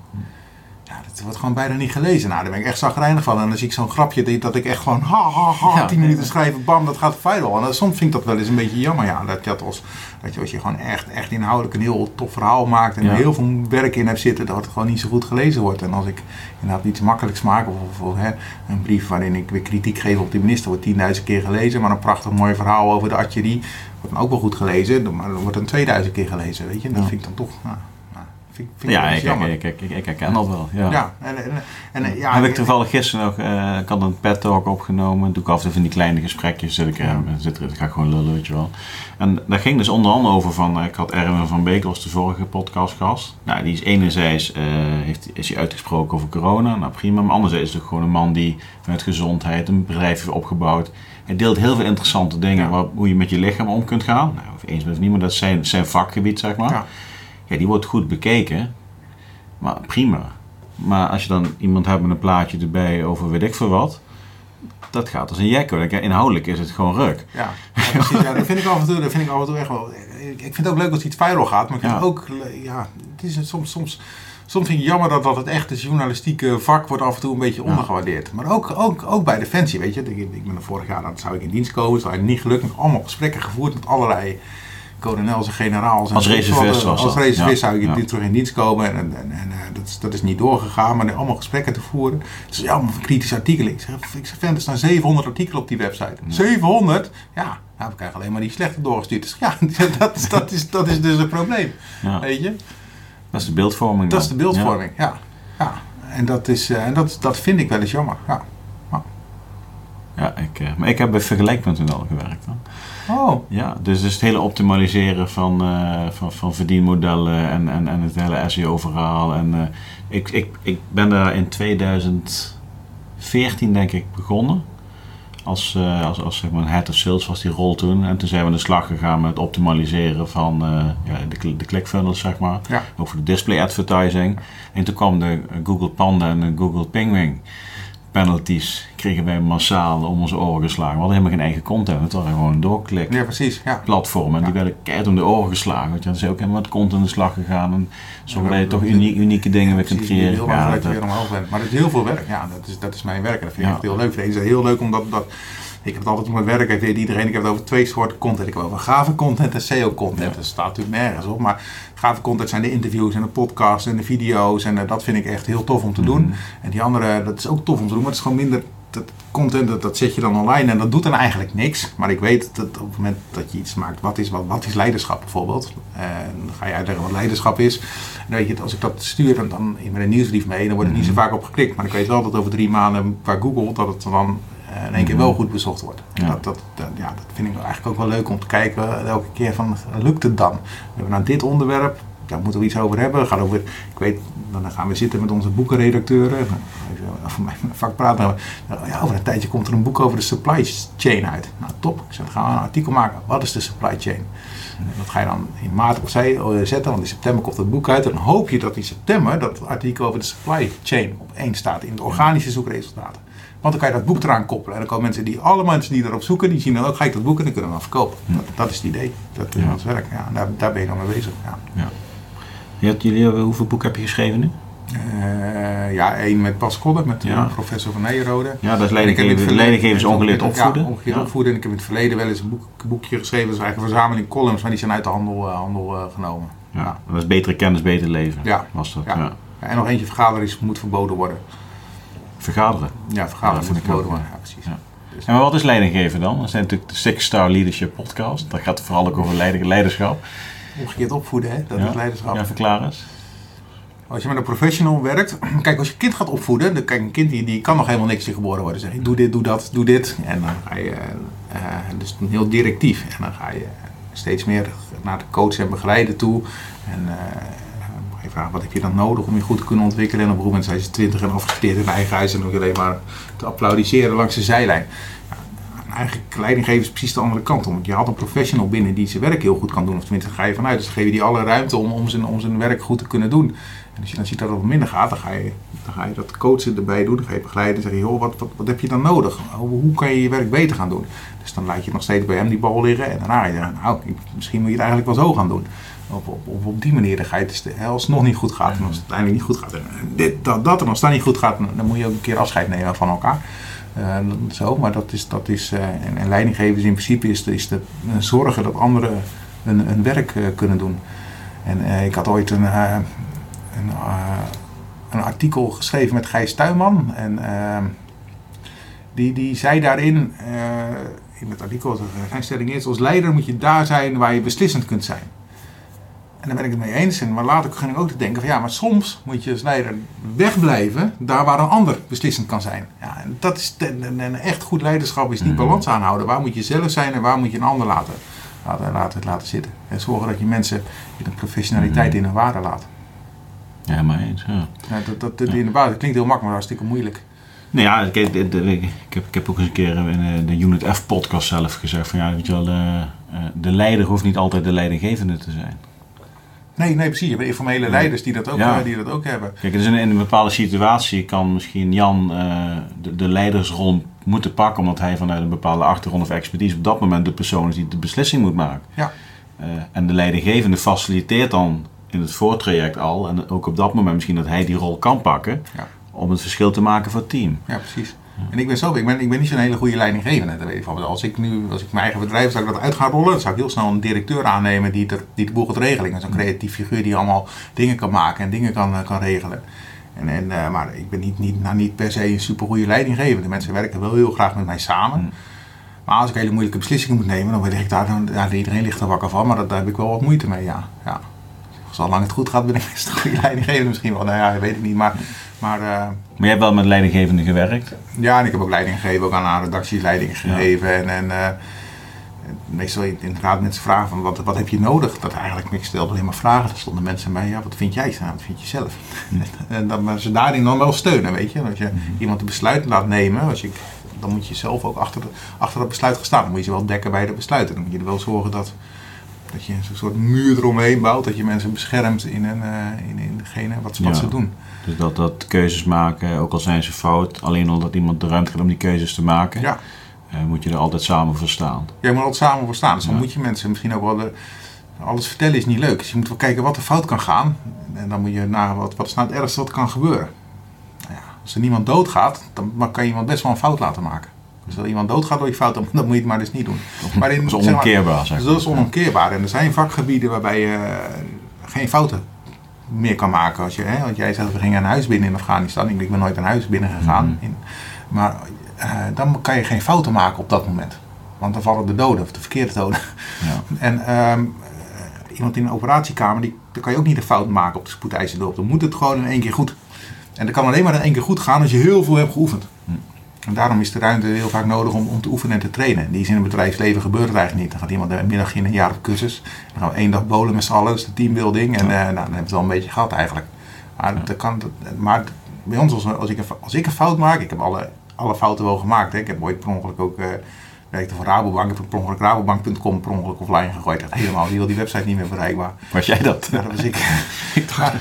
Dat wordt gewoon bijna niet gelezen. Nou, daar ben ik echt zagrijnig van. En dan zie ik zo'n grapje dat ik echt gewoon ha ha ha, Ja. 10 minuten schrijven, bam, dat gaat viral. En dan, soms vind ik dat wel eens een beetje jammer, ja. Dat dat als, dat je als je gewoon echt, echt inhoudelijk een heel tof verhaal maakt en Ja. er heel veel werk in hebt zitten, dat het gewoon niet zo goed gelezen wordt. En als ik inderdaad iets makkelijks maak, of, hè, een brief waarin ik weer kritiek geef op de minister, wordt 10.000 keer gelezen, maar een prachtig mooi verhaal over de artillerie wordt dan ook wel goed gelezen, maar dan wordt een 2000 keer gelezen, weet je. En dat Ja. vind ik dan toch, nou, vind vind, vind Ja, ik, ik, ik, ik, ik herken dat wel. Ja. ja, en, en, en, ja, heb ik toevallig gisteren nog, eh, ik had een pet talk opgenomen. Doe ik af en toe van die kleine gesprekjes. Zit ik, er, Ja. zit er, ik ga gewoon lullen, weet je wel. En daar ging dus onder andere over van, eh, ik had Erwin van Beek als de vorige podcastgast. Nou, die is enerzijds, eh, heeft, is hij uitgesproken over corona. Nou prima, maar anderzijds is het ook gewoon een man die vanuit gezondheid een bedrijf heeft opgebouwd. Hij deelt heel veel interessante dingen, waar, hoe je met je lichaam om kunt gaan. Nou, of eens met niet, maar dat is zijn, zijn vakgebied, zeg maar. Ja. Die wordt goed bekeken. Maar prima. Maar als je dan iemand hebt met een plaatje erbij over weet ik veel wat. Dat gaat als een jekko. Kijk, Inhoudelijk is het gewoon ruk. Ja, ja, precies, ja, dat vind ik af en toe, dat vind ik af en toe echt wel. Ik vind het ook leuk als iets viral gaat, maar ik vind Ja. het ook, ja, het is soms, soms, soms vind ik jammer dat, dat het echte journalistieke vak wordt af en toe een beetje ondergewaardeerd. Maar ook, ook, ook bij Defensie, weet je. Ik, ik ben er vorig jaar, dan zou ik in dienst komen, dat is niet gelukt. Met allemaal gesprekken gevoerd met allerlei kolonels en generaals. En Als reservist was Als reservist zou nu terug in dienst komen en, en, en, en, eh, dat, is, dat is niet doorgegaan, maar allemaal gesprekken te voeren. Het is allemaal van kritische artikelen. Ik zeg, ik zeg vent, er staan 700 artikelen op die website. 700? Ja, nou, we krijgen alleen maar die slechte doorgestuurd. Dus ja, dat, is, dat, is, dat is dus een probleem. Ja. Weet je? Dat is de beeldvorming. Dat is de beeldvorming, ja. ja. En, dat, is, eh, en dat, dat vind ik wel eens jammer. Ja. Ja, ik, eh, maar ik heb bij vergelijk.nl gewerkt. Hè. Oh, Ja, dus, dus het hele optimaliseren van, eh, van, van verdienmodellen en, en, en het hele SEO-verhaal. En eh, ik, ik, ik ben daar in 2014 denk ik begonnen. Als, eh, als, als zeg maar, head of sales was die rol toen. En toen zijn we aan de slag gegaan met het optimaliseren van ja, de, de ClickFunnels, zeg maar. Ja. Ook voor de display advertising. En toen kwam de Google Panda en de Google Penguin penalties. Kregen wij massaal om onze oren geslagen. We hadden helemaal geen eigen content. Het waren gewoon doorklik ja, precies. Ja. platformen. En die werden keihard om de oren geslagen. Want je zijn ook helemaal met content aan de slag gegaan. En zorgen dat je toch unie- unieke dingen weer kunt creëren. Heel Ja, je dat- weer omhoog bent. Maar het is heel veel werk. Ja, dat is, dat is mijn werk. En dat vind ik echt heel leuk. Een is het heel leuk omdat dat... Ik heb het altijd op mijn werk, heeft iedereen. Ik heb het over twee soorten content. Ik heb het over gave content en SEO content. Ja. Dat staat natuurlijk nergens op. Maar gave content zijn de interviews en de podcasts en de video's. En eh, dat vind ik echt heel tof om te doen. Mhm. En die andere, dat is ook tof om te doen. Maar het is gewoon minder... Dat content, dat, dat zet je dan online en dat doet dan eigenlijk niks. Maar ik weet dat op het moment dat je iets maakt, wat is, wat, wat is leiderschap bijvoorbeeld? En dan ga je uitleggen wat leiderschap is. En weet je, als ik dat stuur dan, dan met een nieuwsbrief mee, dan wordt er niet zo vaak op geklikt. Maar ik weet wel dat over drie maanden qua Google dat het dan in één keer wel goed bezocht wordt. En Ja. dat, dat, dat- ja, dat vind ik eigenlijk ook wel leuk om te kijken elke keer van, lukt het dan? We hebben nou dit onderwerp, daar moeten we iets over hebben. Gaat over, ik weet, dan gaan we zitten met onze boekenredacteuren. Over mijn vak praten. Ja, over een tijdje komt er een boek over de supply chain uit. Nou, top. Ik zeg, dan gaan we een artikel maken. Wat is de supply chain? En dat ga je dan in maart opzij eh, zetten, want in september komt het boek uit. En dan hoop je dat in september dat artikel over de supply chain op één staat in de organische zoekresultaten. Want dan kan je dat boek eraan koppelen. En dan komen mensen die, alle mensen die erop zoeken, die zien dan ook, ga ik dat boek en dan kunnen we hem verkopen. Dat, dat is het idee. Dat is Ja. ons werk. Ja, daar, daar ben je dan mee bezig. Ja. Hebt, jullie, hoeveel boeken heb je geschreven nu? Eh, ja, één met Bas met eh, Ja. professor van Nijrode. Ja, dat is En ik heb in het leidinggeven, verleden- leidinggevers ongeleerd opvoeden. Ja, ongeleerd opvoeden. En ik heb in het verleden wel eens een boek, boekje geschreven. Dat is eigenlijk een verzameling columns, maar die zijn uit de handel, eh, handel genomen. Ja, Ja. Dat is betere kennis, beter leven. Ja. Was dat, Ja. ja. Ja, en nog eentje, vergaderen is, moet verboden worden. Vergaderen. Ja, vergaderen Ja, moet vind ik ook. Ja, precies. Ja. En maar wat is leidinggeven dan? Dat zijn natuurlijk de Six Star Leadership podcast. Dat gaat vooral ook over leid- leiderschap. Omgekeerd opvoeden, hè? dat Ja. is leiderschap. Ja, verklaar eens. Als je met een professional werkt, kijk, als je kind gaat opvoeden, dan kijk, een kind die, die kan nog helemaal niks in geboren worden. Zeg je, doe dit, doe dat, doe dit. En dan ga je, eh, dus heel directief. En dan ga je steeds meer naar de coach en begeleiden toe. En eh, wat heb je dan nodig om je goed te kunnen ontwikkelen? En op een moment zijn ze twintig en afgestudeerd in eigen huis. En je alleen maar te applaudisseren langs de zijlijn. En eigenlijk leidinggeven is precies de andere kant om. Je had een professional binnen die zijn werk heel goed kan doen. Of tenminste, ga je vanuit. Dus dan geef je die alle ruimte om, om, zijn, om zijn werk goed te kunnen doen. En als je dan ziet dat het wat minder gaat, dan ga je, dan ga je dat coachen erbij doen. Dan ga je begeleiden en zeg je, wat, wat, heb je dan nodig? Hoe, hoe kan je je werk beter gaan doen? Dus dan laat je nog steeds bij hem die bal liggen. En daarna nou, misschien moet je het eigenlijk wel zo gaan doen. Op, op, op, op die manier dan ga je als het nog niet goed gaat en als het uiteindelijk niet goed gaat. En dat, dat en als dat niet goed gaat, dan moet je ook een keer afscheid nemen van elkaar. Eh, zo, maar dat is, dat is eh, en, en leidinggevers in principe is, is de, eh, zorgen dat anderen hun, werk eh, kunnen doen. En eh, ik had ooit een, eh, een, eh, een artikel geschreven met Gijs Tuinman. En eh, die, die zei daarin, eh, in het artikel, zijn stelling is, als leider moet je daar zijn waar je beslissend kunt zijn. Daar ben ik het mee eens. En, maar later ging ik ook te denken van ja, maar soms moet je als leider wegblijven daar waar een ander beslissend kan zijn. Ja, en dat is een echt goed leiderschap is die balans aanhouden. Waar moet je zelf zijn en waar moet je een ander laten, laten, laten, laten zitten. En zorgen dat je mensen in de professionaliteit in hun waarde laat. Ja, maar eens. Ja. Ja, dat, dat, dat, inderdaad, dat klinkt heel makkelijk, maar hartstikke moeilijk. Nou ja, ik, ik, ik, ik heb, ik heb ook eens een keer in de Unit F podcast zelf gezegd van ja, weet je wel, de, de leider hoeft niet altijd de leidinggevende te zijn. Nee, nee, precies. Je hebt informele leiders die dat ook, Ja. eh, die dat ook hebben. Kijk, dus in, in een bepaalde situatie kan misschien Jan eh, de, de leidersrol moeten pakken omdat hij vanuit een bepaalde achtergrond of expertise op dat moment de persoon is die de beslissing moet maken. Ja. Eh, en de leidinggevende faciliteert dan in het voortraject al en ook op dat moment misschien dat hij die rol kan pakken Ja. om het verschil te maken voor het team. Ja, precies. En ik ben zo, ik ben, ik ben niet zo'n hele goede leidinggevende. Dat weet ik van. Als ik nu, als ik mijn eigen bedrijf zou ik dat uit gaan rollen, dan zou ik heel snel een directeur aannemen die, die de boel gaat regelen. Zo'n creatief figuur die allemaal dingen kan maken en dingen kan, eh, kan regelen. En, en, eh, maar ik ben niet, niet, nou, niet per se een supergoeie leidinggevende. Mensen werken wel heel graag met mij samen. Mm. Maar als ik hele moeilijke beslissingen moet nemen, dan lig ik daar, dan, ja, iedereen ligt er wakker van, maar dat, daar heb ik wel wat moeite mee, ja. ja. Zolang het goed gaat, ben ik best een goede leidinggevende misschien wel. Nou ja, dat weet ik niet. Maar, maar eh, Maar jij hebt wel met leidinggevende gewerkt. ja, en ik heb ook leiding gegeven, ook aan, aan redacties leiding gegeven. En, en eh, meestal inderdaad mensen vragen van wat, wat heb je nodig? Dat eigenlijk, ik stelde alleen maar vragen. Er stonden mensen bij, ja, wat vind jij? Nou, wat vind je zelf? en dan maar ze daarin dan wel steunen, weet je. Als je iemand een besluit laat nemen, als je, dan moet je zelf ook achter, de, achter dat besluit gaan staan. Dan moet je ze wel dekken bij de besluiten. Dan moet je er wel zorgen dat, dat je een soort muur eromheen bouwt. Dat je mensen beschermt in, een, eh, in, in degene wat, ze- wat Ja. ze doen. Dus dat, dat keuzes maken, ook al zijn ze fout, alleen omdat iemand de ruimte gaat om die keuzes te maken, Ja. eh, moet je er altijd samen voor staan. Jij moet altijd samen voor staan. Dus dan Ja. moet je mensen misschien ook wel... De, alles vertellen is niet leuk. Dus je moet wel kijken wat er fout kan gaan. En dan moet je naar wat, wat is nou het ergste wat kan gebeuren. Nou ja, als er niemand doodgaat, dan kan je iemand best wel een fout laten maken. Dus als iemand doodgaat door je fout, dan, dan moet je het maar dus niet doen. Maar in, Dat is onomkeerbaar, zeg dus maar. dat is onomkeerbaar. En er zijn vakgebieden waarbij je eh, geen fouten meer kan maken. Als je, hè, want jij zegt, we gingen een huis binnen in Afghanistan. Ik, ik ben nooit een huis binnen gegaan. Mhm. In, maar eh, dan kan je geen fouten maken op dat moment. Want dan vallen de doden, of de verkeerde doden. Ja. En ehm, eh, iemand in een operatiekamer, die, daar kan je ook niet een fout maken op de spoedeisende Dan moet het gewoon in één keer goed. En dat kan alleen maar in één keer goed gaan als je heel veel hebt geoefend. En daarom is de ruimte heel vaak nodig om, om te oefenen en te trainen. Die is in het bedrijfsleven gebeurt het eigenlijk niet. Dan gaat iemand een middag in een jaar op cursus. Dan gaan we één dag bowlen met z'n allen. Dat is de teambuilding. En eh, nou, dan hebben we het wel een beetje gehad eigenlijk. Maar, dat kan, dat- maar bij ons, als, als, ik een, als ik een fout maak, ik heb alle, alle fouten wel gemaakt. Hè. Ik heb ooit per ongeluk ook, eh werkte voor Rabobank. Ik heb per ongeluk rabobank.com per ongeluk offline gegooid. Echt helemaal, die, die website niet meer bereikbaar. Was jij dat? Ja, dat was ik. ik, dacht,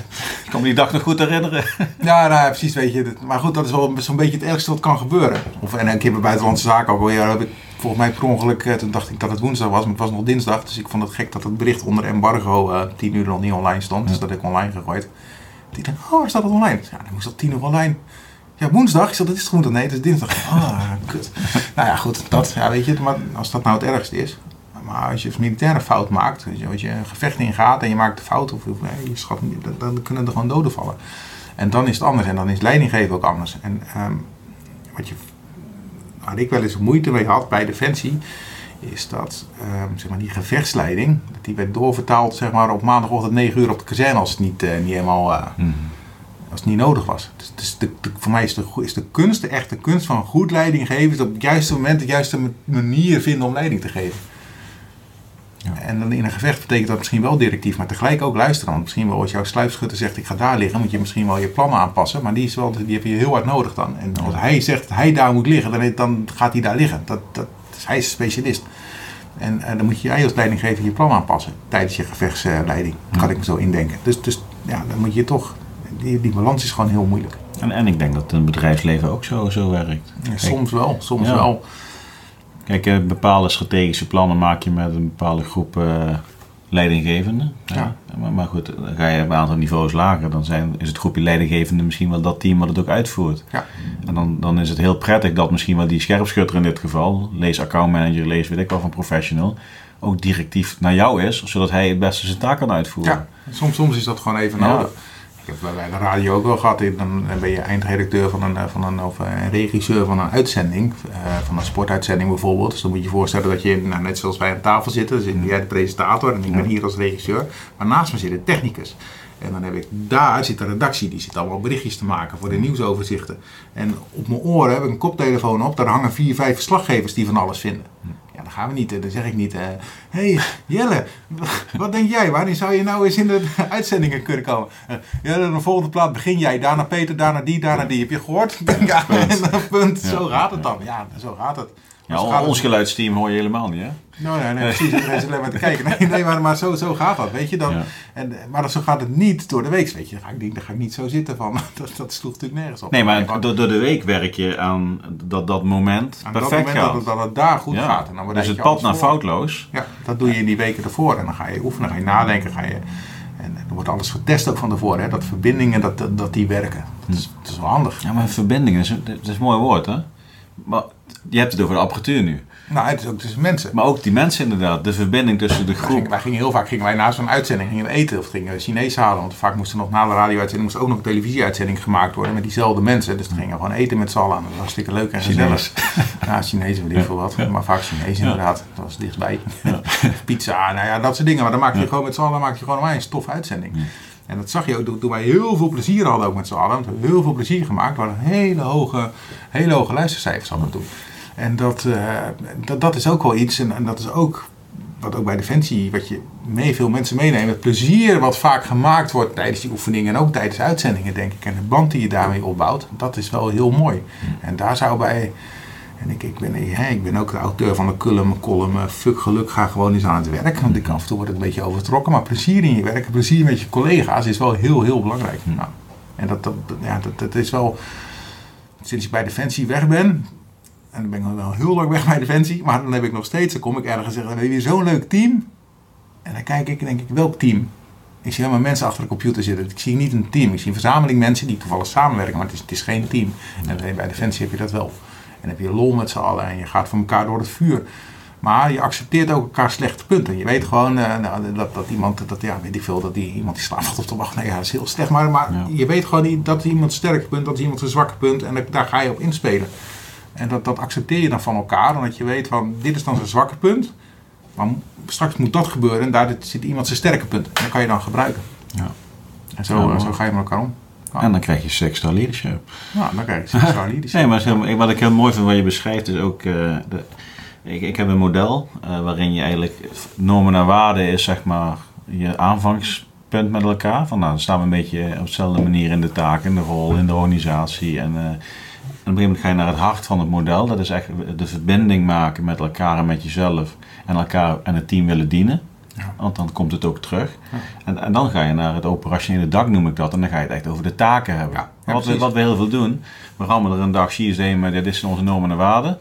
ik kan me die dag nog goed herinneren. Ja, nou, precies, weet je. dat- Maar goed, dat is wel zo'n beetje het ergste wat kan gebeuren. Of, en een keer bij Buitenlandse Zaken ook alweer, heb ik volgens mij per ongeluk, eh, toen dacht ik dat het woensdag was, maar het was nog dinsdag. Dus ik vond het gek dat het bericht onder embargo eh tien uur nog niet online stond. Dus dat heb ik online gegooid. Die dacht, oh, waar staat het online? Ja, dan moest dat tien uur online. Ja, woensdag. Ik zei, dat is toch goed? Nee, het is dinsdag. Ah, kut. Nou ja, goed, dat, ja, weet je, maar als dat nou het ergste is. Maar als je een fout maakt, weet je, als je een gevecht ingaat en je maakt een fout, of, of je schat, dan, kunnen er gewoon doden vallen. En dan is het anders. En dan is leidinggeven ook anders. En ehm, wat je, waar ik wel eens moeite mee had bij Defensie, is dat ehm, zeg maar, die gevechtsleiding, die werd doorvertaald zeg maar, op maandagochtend 9 uur op de kazerne als het niet, eh, niet helemaal eh, als het niet nodig was. Dus, dus de, de- voor mij is de, is de kunst, de echte kunst van goed leiding geven, is op het juiste moment de juiste ma- manier vinden om leiding te geven. Ja. En dan in een gevecht betekent dat misschien wel directief, maar tegelijk ook luisteren. Want misschien wel als jouw sluipschutter zegt ik ga daar liggen, moet je misschien wel je plannen aanpassen. Maar die, is wel, die heb je heel hard nodig dan. En als hij zegt dat hij daar moet liggen, dan, dan gaat hij daar liggen. Dat, dat, dus hij is een specialist. En, dan moet jij als leidinggever je plan aanpassen tijdens je gevechtsleiding. kan Ja. ik me zo indenken. Dus, dus ja, dan moet je toch, die, die balans is gewoon heel moeilijk. En, en ik denk dat het bedrijfsleven ook zo, zo werkt. Ja, soms wel, soms Ja. wel. Kijk, eh, bepaalde strategische plannen maak je met een bepaalde groep eh, leidinggevenden. Ja. Maar, maar goed, dan ga je een aantal niveaus lager. Dan zijn, is het groepje leidinggevenden misschien wel dat team wat het ook uitvoert. Ja. En dan, dan is het heel prettig dat misschien wel die scherpschutter in dit geval, lees accountmanager, lees weet ik wel van professional, ook directief naar jou is, zodat hij het beste zijn taak kan uitvoeren. Ja, soms, soms is dat gewoon even Ja. Heb bij de radio ook wel gehad. Dan ben je eindredacteur van een, van een, of een regisseur van een uitzending, van een sportuitzending bijvoorbeeld. Dus dan moet je je voorstellen dat je, nou, net zoals wij aan tafel zitten, dus jij de presentator en ik ben hier als regisseur. Maar naast me zit een technicus. En dan heb ik daar zit de redactie, die zit allemaal berichtjes te maken voor de nieuwsoverzichten. En op mijn oren heb ik een koptelefoon op, daar hangen vier, vijf verslaggevers die van alles vinden. Ja, dan gaan we niet, dan zeg ik niet, hé uh, hey, Jelle, wat denk jij, wanneer zou je nou eens in de uitzendingen kunnen komen? Uh, ja, de volgende plaat begin jij, daarna Peter, daarna die, daarna die. Heb je gehoord? Ja, punt. punt. Zo gaat het dan. Ja, zo gaat het. Ja, ons geluidsteam hoor je helemaal niet, hè? Nou, nee, nee, precies. Iedereen is alleen maar te kijken. Nee, nee maar, maar zo, zo gaat dat, weet je. Dan, en, maar zo gaat het niet door de week, weet je. Dan ga ik, dan ga ik niet zo zitten van, dat, dat sloeg natuurlijk nergens op. Nee, maar door, door de week werk je aan dat, dat moment aan perfect dat moment gaat. Dat het, dat het daar goed gaat. En dan dus het pad naar foutloos. Ja, dat doe je in die weken ervoor. En dan ga je oefenen, ga je nadenken, ga je... En er wordt alles getest ook van tevoren, hè, dat verbindingen dat, dat, dat die werken. Dat is, dat is wel handig. Ja, maar verbindingen, dat is, dat is een mooi woord, hè? Maar je hebt het over de apparatuur nu. Nou, het is ook tussen mensen. Maar ook die mensen inderdaad, de verbinding tussen de groep. Wij gingen, wij gingen heel vaak gingen wij na zo'n uitzending gingen eten of gingen we Chinees halen. Want vaak moest er nog na de radio-uitzending moest ook nog een televisieuitzending gemaakt worden met diezelfde mensen. Dus dan gingen we gewoon eten met z'n allen. Dat was hartstikke leuk en gezellig. Ja, Chinees weet ik veel wat. Maar vaak Chinees inderdaad. Dat was dichtbij. Ja. Pizza, nou ja, dat soort dingen. Maar dan maak je gewoon met z'n allen maak je gewoon een stof uitzending. En dat zag je ook toen wij heel veel plezier hadden ook met z'n allen. We hebben heel veel plezier gemaakt. We hadden hele hoge, hele hoge luistercijfers hadden toen. En dat, uh, dat, dat is ook wel iets, en, en, dat is ook wat ook bij Defensie, wat je mee veel mensen meeneemt. Het plezier wat vaak gemaakt wordt tijdens die oefeningen en ook tijdens uitzendingen, denk ik. En de band die je daarmee opbouwt, dat is wel heel mooi. En daar zou bij, en ik, ik, ben, ik ben ook de auteur van de column, column Fuck geluk, ga gewoon eens aan het werk. Want ik af en toe word ik een beetje overtrokken. Maar plezier in je werk, plezier met je collega's is wel heel, heel belangrijk. Nou, en dat, dat, ja, dat, dat is wel, sinds ik bij Defensie weg ben, en dan ben ik wel heel lang weg bij Defensie. Maar dan heb ik nog steeds, dan kom ik ergens en zeg, we hebben hier zo'n leuk team. En dan kijk ik en denk ik, welk team? Ik zie helemaal mensen achter de computer zitten. Ik zie niet een team. Ik zie een verzameling mensen die toevallig samenwerken. Maar het is, het is geen team. En bij Defensie heb je dat wel. En heb je lol met z'n allen. En je gaat voor elkaar door het vuur. Maar je accepteert ook elkaar slechte punten. Je weet gewoon uh, nou, dat, dat iemand, dat, ja, weet ik veel, dat die, iemand die slaapt op de wacht. Nee, ja, dat is heel slecht. Maar, maar ja. je weet gewoon dat iemand sterke punt, dat is iemand zijn zwakke punt. En daar ga je op inspelen. En dat, dat accepteer je dan van elkaar, omdat je weet van dit is dan zijn zwakke punt. Maar straks moet dat gebeuren en daar zit iemand zijn sterke punt. En dat kan je dan gebruiken. Ja. En zo, ja, zo ga je met elkaar om. Ja. En dan krijg je sexual leadership. Ja, dan krijg je sexual leadership. nee, maar heel, wat ik heel mooi vind wat je beschrijft is ook... Uh, de, ik, ik heb een model uh, waarin je eigenlijk normen naar waarden is zeg maar je aanvangspunt met elkaar. Van nou, dan staan we een beetje op dezelfde manier in de taak, in de rol, in de organisatie en... Uh, en op een gegeven moment ga je naar het hart van het model. Dat is echt de verbinding maken met elkaar en met jezelf. En elkaar en het team willen dienen. Want dan komt het ook terug. En, en dan ga je naar het operationele dak, noem ik dat. En dan ga je het echt over de taken hebben. Wat, we, wat we heel veel doen. We rammen er een dag maar dit is onze normen en waarden.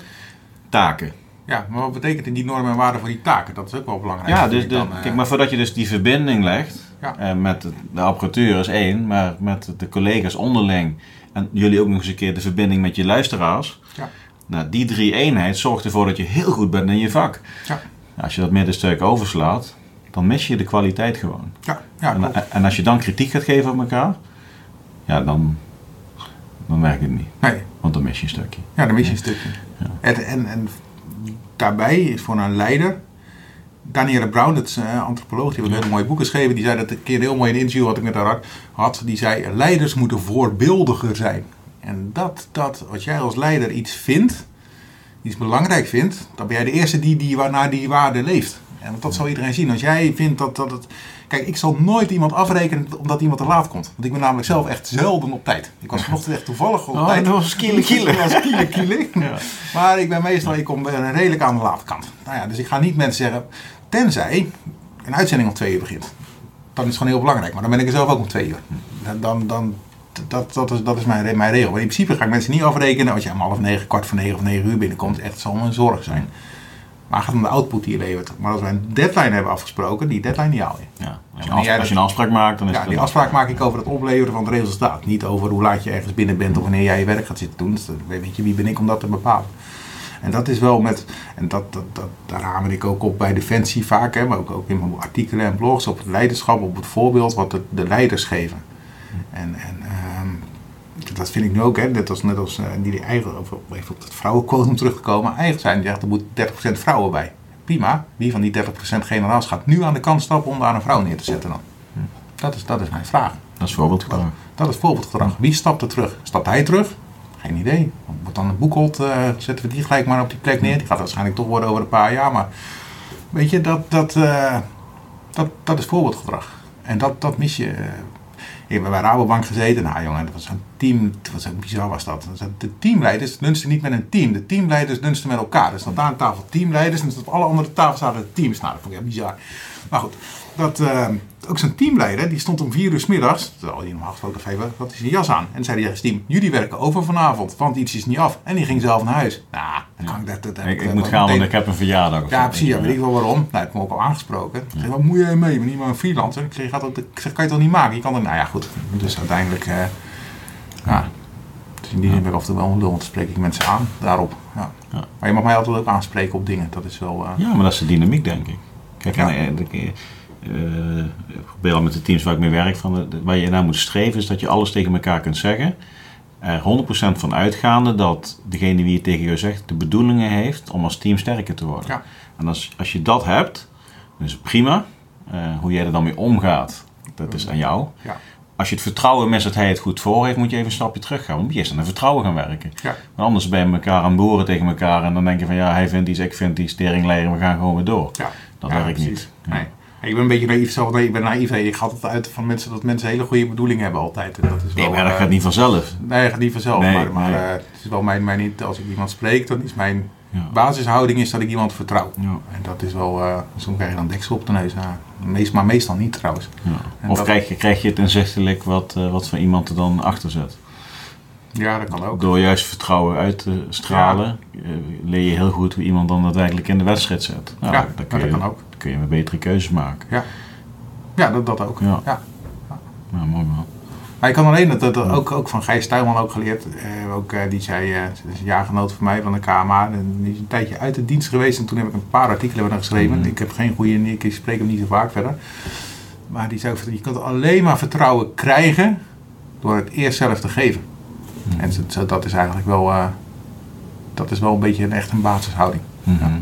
Taken. Ja, maar wat betekent die normen en waarden voor die taken? Dat is ook wel belangrijk. Ja, dus de, dan, kijk, maar voordat je dus die verbinding legt uh, met de, de apparatuur is één, maar met de collega's onderling en jullie ook nog eens een keer de verbinding met je luisteraars. Ja. Nou, die drie eenheid zorgt ervoor dat je heel goed bent in je vak. Ja. Als je dat middenstuk overslaat, dan mis je de kwaliteit gewoon. Ja, ja, en, en, als je dan kritiek gaat geven op elkaar, ja, dan, dan werkt het niet. Nee. Want dan mis je een stukje. Ja, dan mis je een stukje. Ja. En, en, en daarbij is voor een leider Danielle Brown, dat is een antropoloog, die heeft een hele mooie boeken geschreven. Die zei dat een keer heel mooi in een interview wat ik met haar had. Die zei, leiders moeten voorbeeldiger zijn. En dat, dat wat jij als leider iets vindt, iets belangrijk vindt, dan ben jij de eerste die, die naar die waarde leeft. En dat zal iedereen zien. Als jij vindt dat, dat het... Kijk, ik zal nooit iemand afrekenen omdat iemand te laat komt. Want ik ben namelijk zelf echt zelden op tijd. Ik was vanochtend echt toevallig op oh, tijd. dat was kiele kiele. Dat was kiele kiele. Ja. Maar ik ben meestal, ik kom redelijk aan de late kant. Nou ja, dus ik ga niet mensen zeggen... Tenzij een uitzending om twee uur begint. Dan is het gewoon heel belangrijk. Maar dan ben ik er zelf ook om twee uur. Dan, dan, dat, dat is, dat is mijn, mijn regel. Maar in principe ga ik mensen niet afrekenen als je om half negen, kwart voor negen of negen uur binnenkomt. Echt zal een zorg zijn. Maar het gaat om de output die je levert. Maar als wij een deadline hebben afgesproken, die deadline die haal je. Ja, als, je, als, als je een afspraak maakt, dan is ja, het die afspraak maak ik over het opleveren van het resultaat. Niet over hoe laat je ergens binnen bent of wanneer jij je werk gaat zitten doen. Dus weet je, wie ben ik om dat te bepalen. En dat is wel met, en dat, dat, dat, daar hamer ik ook op bij Defensie vaak, hè, maar ook, ook in mijn artikelen en blogs, op het leiderschap, op het voorbeeld wat de, de leiders geven. En, en ehm, dat vind ik nu ook, hè. Net als, net als uh, die eigen, of even op het vrouwenquotum teruggekomen. Eigenlijk zijn die zegt, er moet 30% vrouwen bij. Prima. Wie van die 30% generaals gaat nu aan de kant stappen om daar een vrouw neer te zetten dan? Dat is, dat is mijn vraag. Dat is voorbeeldgedrag. Dat is voorbeeldgedrag. Wie stapt er terug? Stapt hij terug? Geen idee. Wordt dan een boekhold, uh, zetten we die gelijk maar op die plek neer. Die gaat waarschijnlijk toch worden over een paar jaar. Maar weet je, dat, dat, uh, dat, dat is voorbeeldgedrag. En dat, dat mis je. Ik heb bij Rabobank gezeten. Nou jongen, dat was een team. Dat was een bizar was dat. De teamleiders dunsten niet met een team. De teamleiders dunsten met elkaar. Dus stond daar aan tafel teamleiders. En op alle andere tafels zaten de teams. Nou, dat vond ik echt bizar. Maar goed, dat, uh, ook zo'n teamleider, die stond om vier uur s middags, terwijl hij normaal gesproken geven, had hij zijn jas aan. En zei hij tegen team, jullie werken over vanavond, want iets is niet af. En die ging zelf naar huis. Nou, dan kan ik dat... dat ik, ik, moet gaan, want ik heb een verjaardag. Of ja, precies. Ja, weet ik wel waarom. Nou, ik heb hem ook al aangesproken. Ik zeg, wat moet jij mee? Ik ben niet maar een freelancer. Ik zeg, dat, ik zeg, kan je het toch niet maken? Je kan er, nou ja, goed. Dus uiteindelijk, uh, ja. Dus in die zin ben ik af en toe wel een lul, want dan spreek ik mensen aan daarop. Ja. ja. Maar je mag mij altijd ook aanspreken op dingen. Dat is wel... Uh, ja, maar dat is de dynamiek, denk ik. Kijk, ja. en, uh, ik probeer al met de teams waar ik mee werk, van de, waar je naar moet streven, is dat je alles tegen elkaar kunt zeggen. Er 100% van uitgaande dat degene wie het tegen jou zegt de bedoelingen heeft om als team sterker te worden. Ja. En als, als je dat hebt, dan is het prima. Uh, hoe jij er dan mee omgaat, dat is aan jou. Ja. Als je het vertrouwen mist dat hij het goed voor heeft, moet je even een stapje terug gaan. Moet je eerst aan vertrouwen gaan werken. Ja. Want anders ben je elkaar aan boeren tegen elkaar en dan denk je van ja, hij vindt iets, ik vind die steringleider, we gaan gewoon weer door. Ja. Dat ja, werkt precies. niet. Nee. Ik ben een beetje naïef zelf. Nee, ik ben naïef. Ik ga altijd uit van mensen dat mensen hele goede bedoelingen hebben altijd. En dat is wel, Nee, maar dat uh, gaat niet vanzelf. Nee, dat gaat niet vanzelf. Nee, maar maar nee. uh, het is wel mijn, mijn, als ik iemand spreek, dan is mijn Ja. basishouding is dat ik iemand vertrouw. Ja. En dat is wel, uh, soms krijg je dan deksel op de neus. Ja, meest, maar meestal niet trouwens. Ja. Of dat- krijg je, krijg je het inzichtelijk wat, eh, wat voor iemand er dan achter zit. Ja, dat kan ook. Door juist vertrouwen uit te stralen, eh, leer je heel goed hoe iemand dan daadwerkelijk in de wedstrijd zit. Nou, Ja, dat je, kan ook. dan kun je een betere keuzes maken. Ja, dat, dat ook. Ja. Ja. Nou, mooi man. Maar ik kan alleen, dat, dat, ook, ook van Gijs Tuinman ook geleerd. eh, ook, eh, die zei, eh, is een jaargenoot van mij van de KMA. En die is een tijdje uit de dienst geweest. En toen heb ik een paar artikelen hem geschreven. Mhm. Ik heb geen goede, ik spreek hem niet zo vaak verder. Maar die zei, je kunt alleen maar vertrouwen krijgen door het eerst zelf te geven. Mhm. En zo, dat is eigenlijk wel, eh, dat is wel een beetje een, echt een basishouding. Mhm.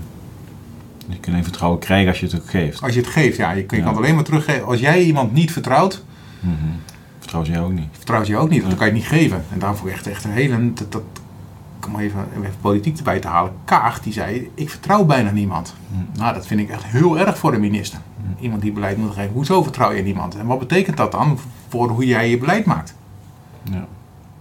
Je kunt alleen vertrouwen krijgen als je het ook geeft. Als je het geeft, ja, je, je Ja. kan het alleen maar teruggeven. Als jij iemand niet vertrouwt, Mhm. Vertrouwen ze jou ook niet. vertrouwt je ook niet, want dan kan je het niet geven. En daarvoor echt, echt een hele, dat, dat, om even, even politiek erbij te halen. Kaag, die zei, ik vertrouw bijna niemand. Hm. Nou, dat vind ik echt heel erg voor de minister. Iemand die beleid moet geven. Hoezo vertrouw je niemand? En wat betekent dat dan voor hoe jij je beleid maakt? Ja.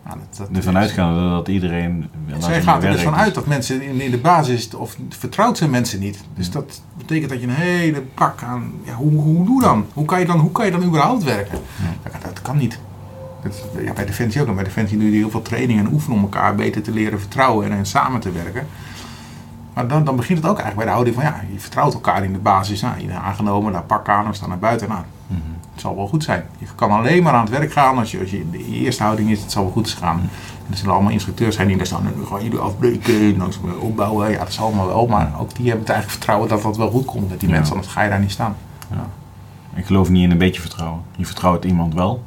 Nou, dat, dat Ervan uitgaande dat iedereen... Zij gaat er dus vanuit dat mensen in, in de basis, of vertrouwt zijn mensen niet. Dus dat betekent dat je een hele pak aan, ja, hoe, hoe doe dan? Hoe kan je dan, hoe kan je dan überhaupt werken? Dat, kan- dat kan niet. Dat, ja, bij Defensie ook. En bij Defensie doe je heel veel training en oefenen om elkaar beter te leren vertrouwen en, en samen te werken. Maar dan, dan begint het ook eigenlijk bij de houding van ja, je vertrouwt elkaar in de basis. Nou, je aangenomen, daar pak aan, we staan naar buiten. Nou, Mhm. Het zal wel goed zijn. Je kan alleen maar aan het werk gaan als je, als je de eerste houding is, het zal wel goed gaan. En er zullen allemaal instructeurs zijn die daar staan en nu gaan jullie afbreken, dan opbouwen. Ja, dat zal allemaal wel, maar ook die hebben het eigenlijk vertrouwen dat dat wel goed komt met die Ja. mensen, anders ga je daar niet staan. Ik geloof niet in een beetje vertrouwen. Je vertrouwt iemand wel.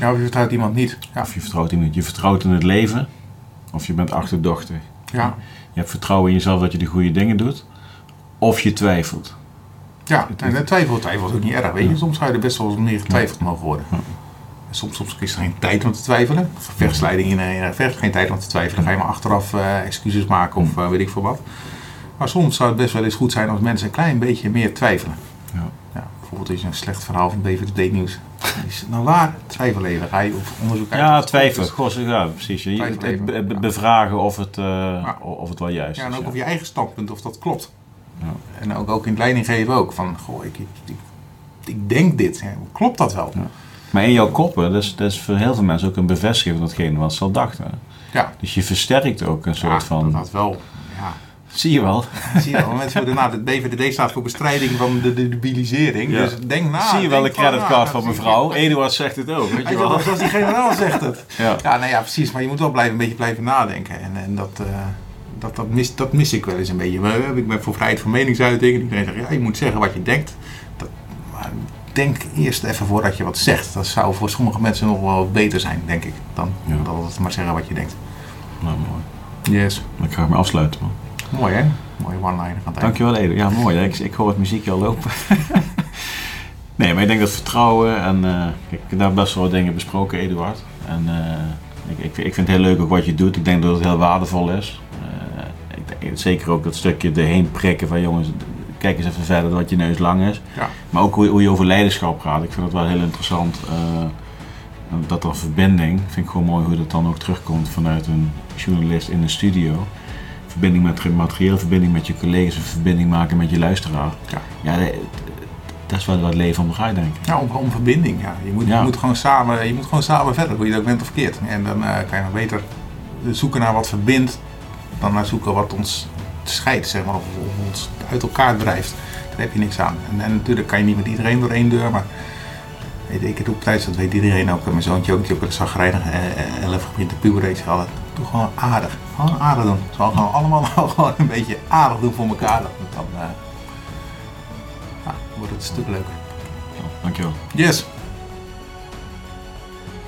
Ja, of je vertrouwt iemand niet. Ja, Of je vertrouwt iemand. Je vertrouwt in het leven. Of je bent achterdochtig. ja, Je hebt vertrouwen in jezelf dat je de goede dingen doet. Of je twijfelt. Ja. En de twijfel, twijfel is ook niet erg, weet je. Soms zou je er best wel eens meer getwijfeld mogen worden. Soms, soms is er geen tijd om te twijfelen. Vechtscheiding in een vecht, geen tijd om te twijfelen. Dan ga je maar achteraf eh, excuses maken of eh, weet ik veel wat. Maar soms zou het best wel eens goed zijn als mensen een klein beetje meer twijfelen. Ja. Ja, bijvoorbeeld is een slecht verhaal van BVD Nieuws. Is het nou waar? Twijfel even. Ga je op onderzoek uit. Ja, twijfel. Goh, ja, precies. Je, bevragen of het, eh, of het wel juist Ja, en is. ook ja. over je eigen standpunt of dat klopt. En ook, ook in het leiding geven ook. Van, goh, ik, ik, ik, ik denk dit. Ja, klopt dat wel? Ja. Maar in jouw koppen, dat is, dat is voor heel veel mensen ook een bevestiging van datgene wat ze al dachten. Ja. Dus je versterkt ook een soort Ja, van... Dat, wel. Ja. Zie je wel? Zie je wel, mensen na, de BVD staat voor bestrijding van de, de debilisering. Ja. Dus denk na. Zie je wel de van creditcard van Ja, mevrouw? Eduard zegt het ook, weet je wel? zoals die generaal zegt het. Ja. Ja, nou ja, precies. Maar je moet wel blijven, een beetje blijven nadenken. En, en dat, eh, dat, dat, mis, dat mis ik wel eens een beetje. Eh, Ik ben voor vrijheid van meningsuiting. En iedereen zegt, ja, je moet zeggen wat je denkt. Dat, maar denk eerst even voordat je wat zegt. Dat zou voor sommige mensen nog wel beter zijn, denk ik. Dan Ja. dat het maar zeggen wat je denkt. Nou, mooi. Yes. Dan ga ik me afsluiten, man. Mooi hè? Mooie one-liner eind. Dankjewel, Edo. Ja, mooi. Ik, ik hoor het muziekje al lopen. nee, maar ik denk dat vertrouwen en... eh, ik heb daar best wel wat dingen besproken, Eduard. En eh, ik, ik, ik vind het heel leuk ook wat je doet. Ik denk dat het heel waardevol is. Zeker ook dat stukje erheen prikken van jongens, kijk eens even verder dat je neus lang is. Ja. Maar ook hoe, hoe je over leiderschap praat. Ik vind het wel heel interessant. eh, dat dan verbinding, vind ik gewoon mooi hoe dat dan ook terugkomt vanuit een journalist in een studio. Verbinding met het materieel, verbinding met je collega's, verbinding maken met je luisteraar. Ja. Ja, dat, dat is wel wat leven om draait, denk ik. Ja, om, om verbinding. Ja. Je, moet, Ja. Je, moet gewoon samen, je moet gewoon samen verder, hoe je dat bent of verkeerd. En dan eh, kan je nog beter zoeken naar wat verbindt, dan naar zoeken wat ons scheidt, zeg maar, of, of ons uit elkaar drijft. Daar heb je niks aan. En, en natuurlijk kan je niet met iedereen door één deur, maar weet ik het op tijd, dat weet iedereen ook. En mijn zoontje ook, die ook een zagrijnig eh, 11 begint te puberen, ik zeg altijd, doe gewoon aardig. Gewoon aardig doen. Zal gewoon allemaal gewoon een beetje aardig doen voor elkaar. Dan, dan eh, ja, wordt het een stuk leuker. Dankjewel. Yes!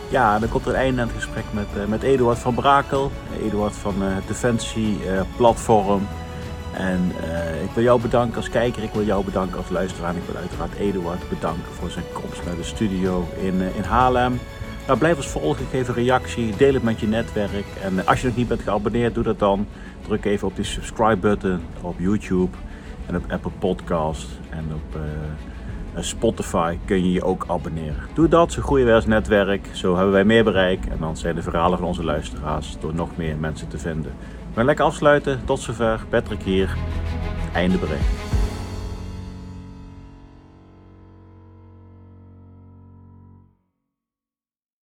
Ja, dan komt er een einde aan het gesprek met, eh, met Eduard van Brakel. Eduard van het Defensie eh, Platform. En ik wil jou bedanken als kijker, ik wil jou bedanken als luisteraar. En ik wil uiteraard Eduard bedanken voor zijn komst naar de studio in, in Haarlem. Nou, blijf ons volgen, geef een reactie, deel het met je netwerk. En als je nog niet bent geabonneerd, doe dat dan. Druk even op die subscribe button op YouTube en op Apple Podcast en op Spotify kun je je ook abonneren. Doe dat, zo groeien wij als netwerk, zo hebben wij meer bereik en dan zijn de verhalen van onze luisteraars door nog meer mensen te vinden. Gaan lekker afsluiten, tot zover, Patrick hier, einde bereikt.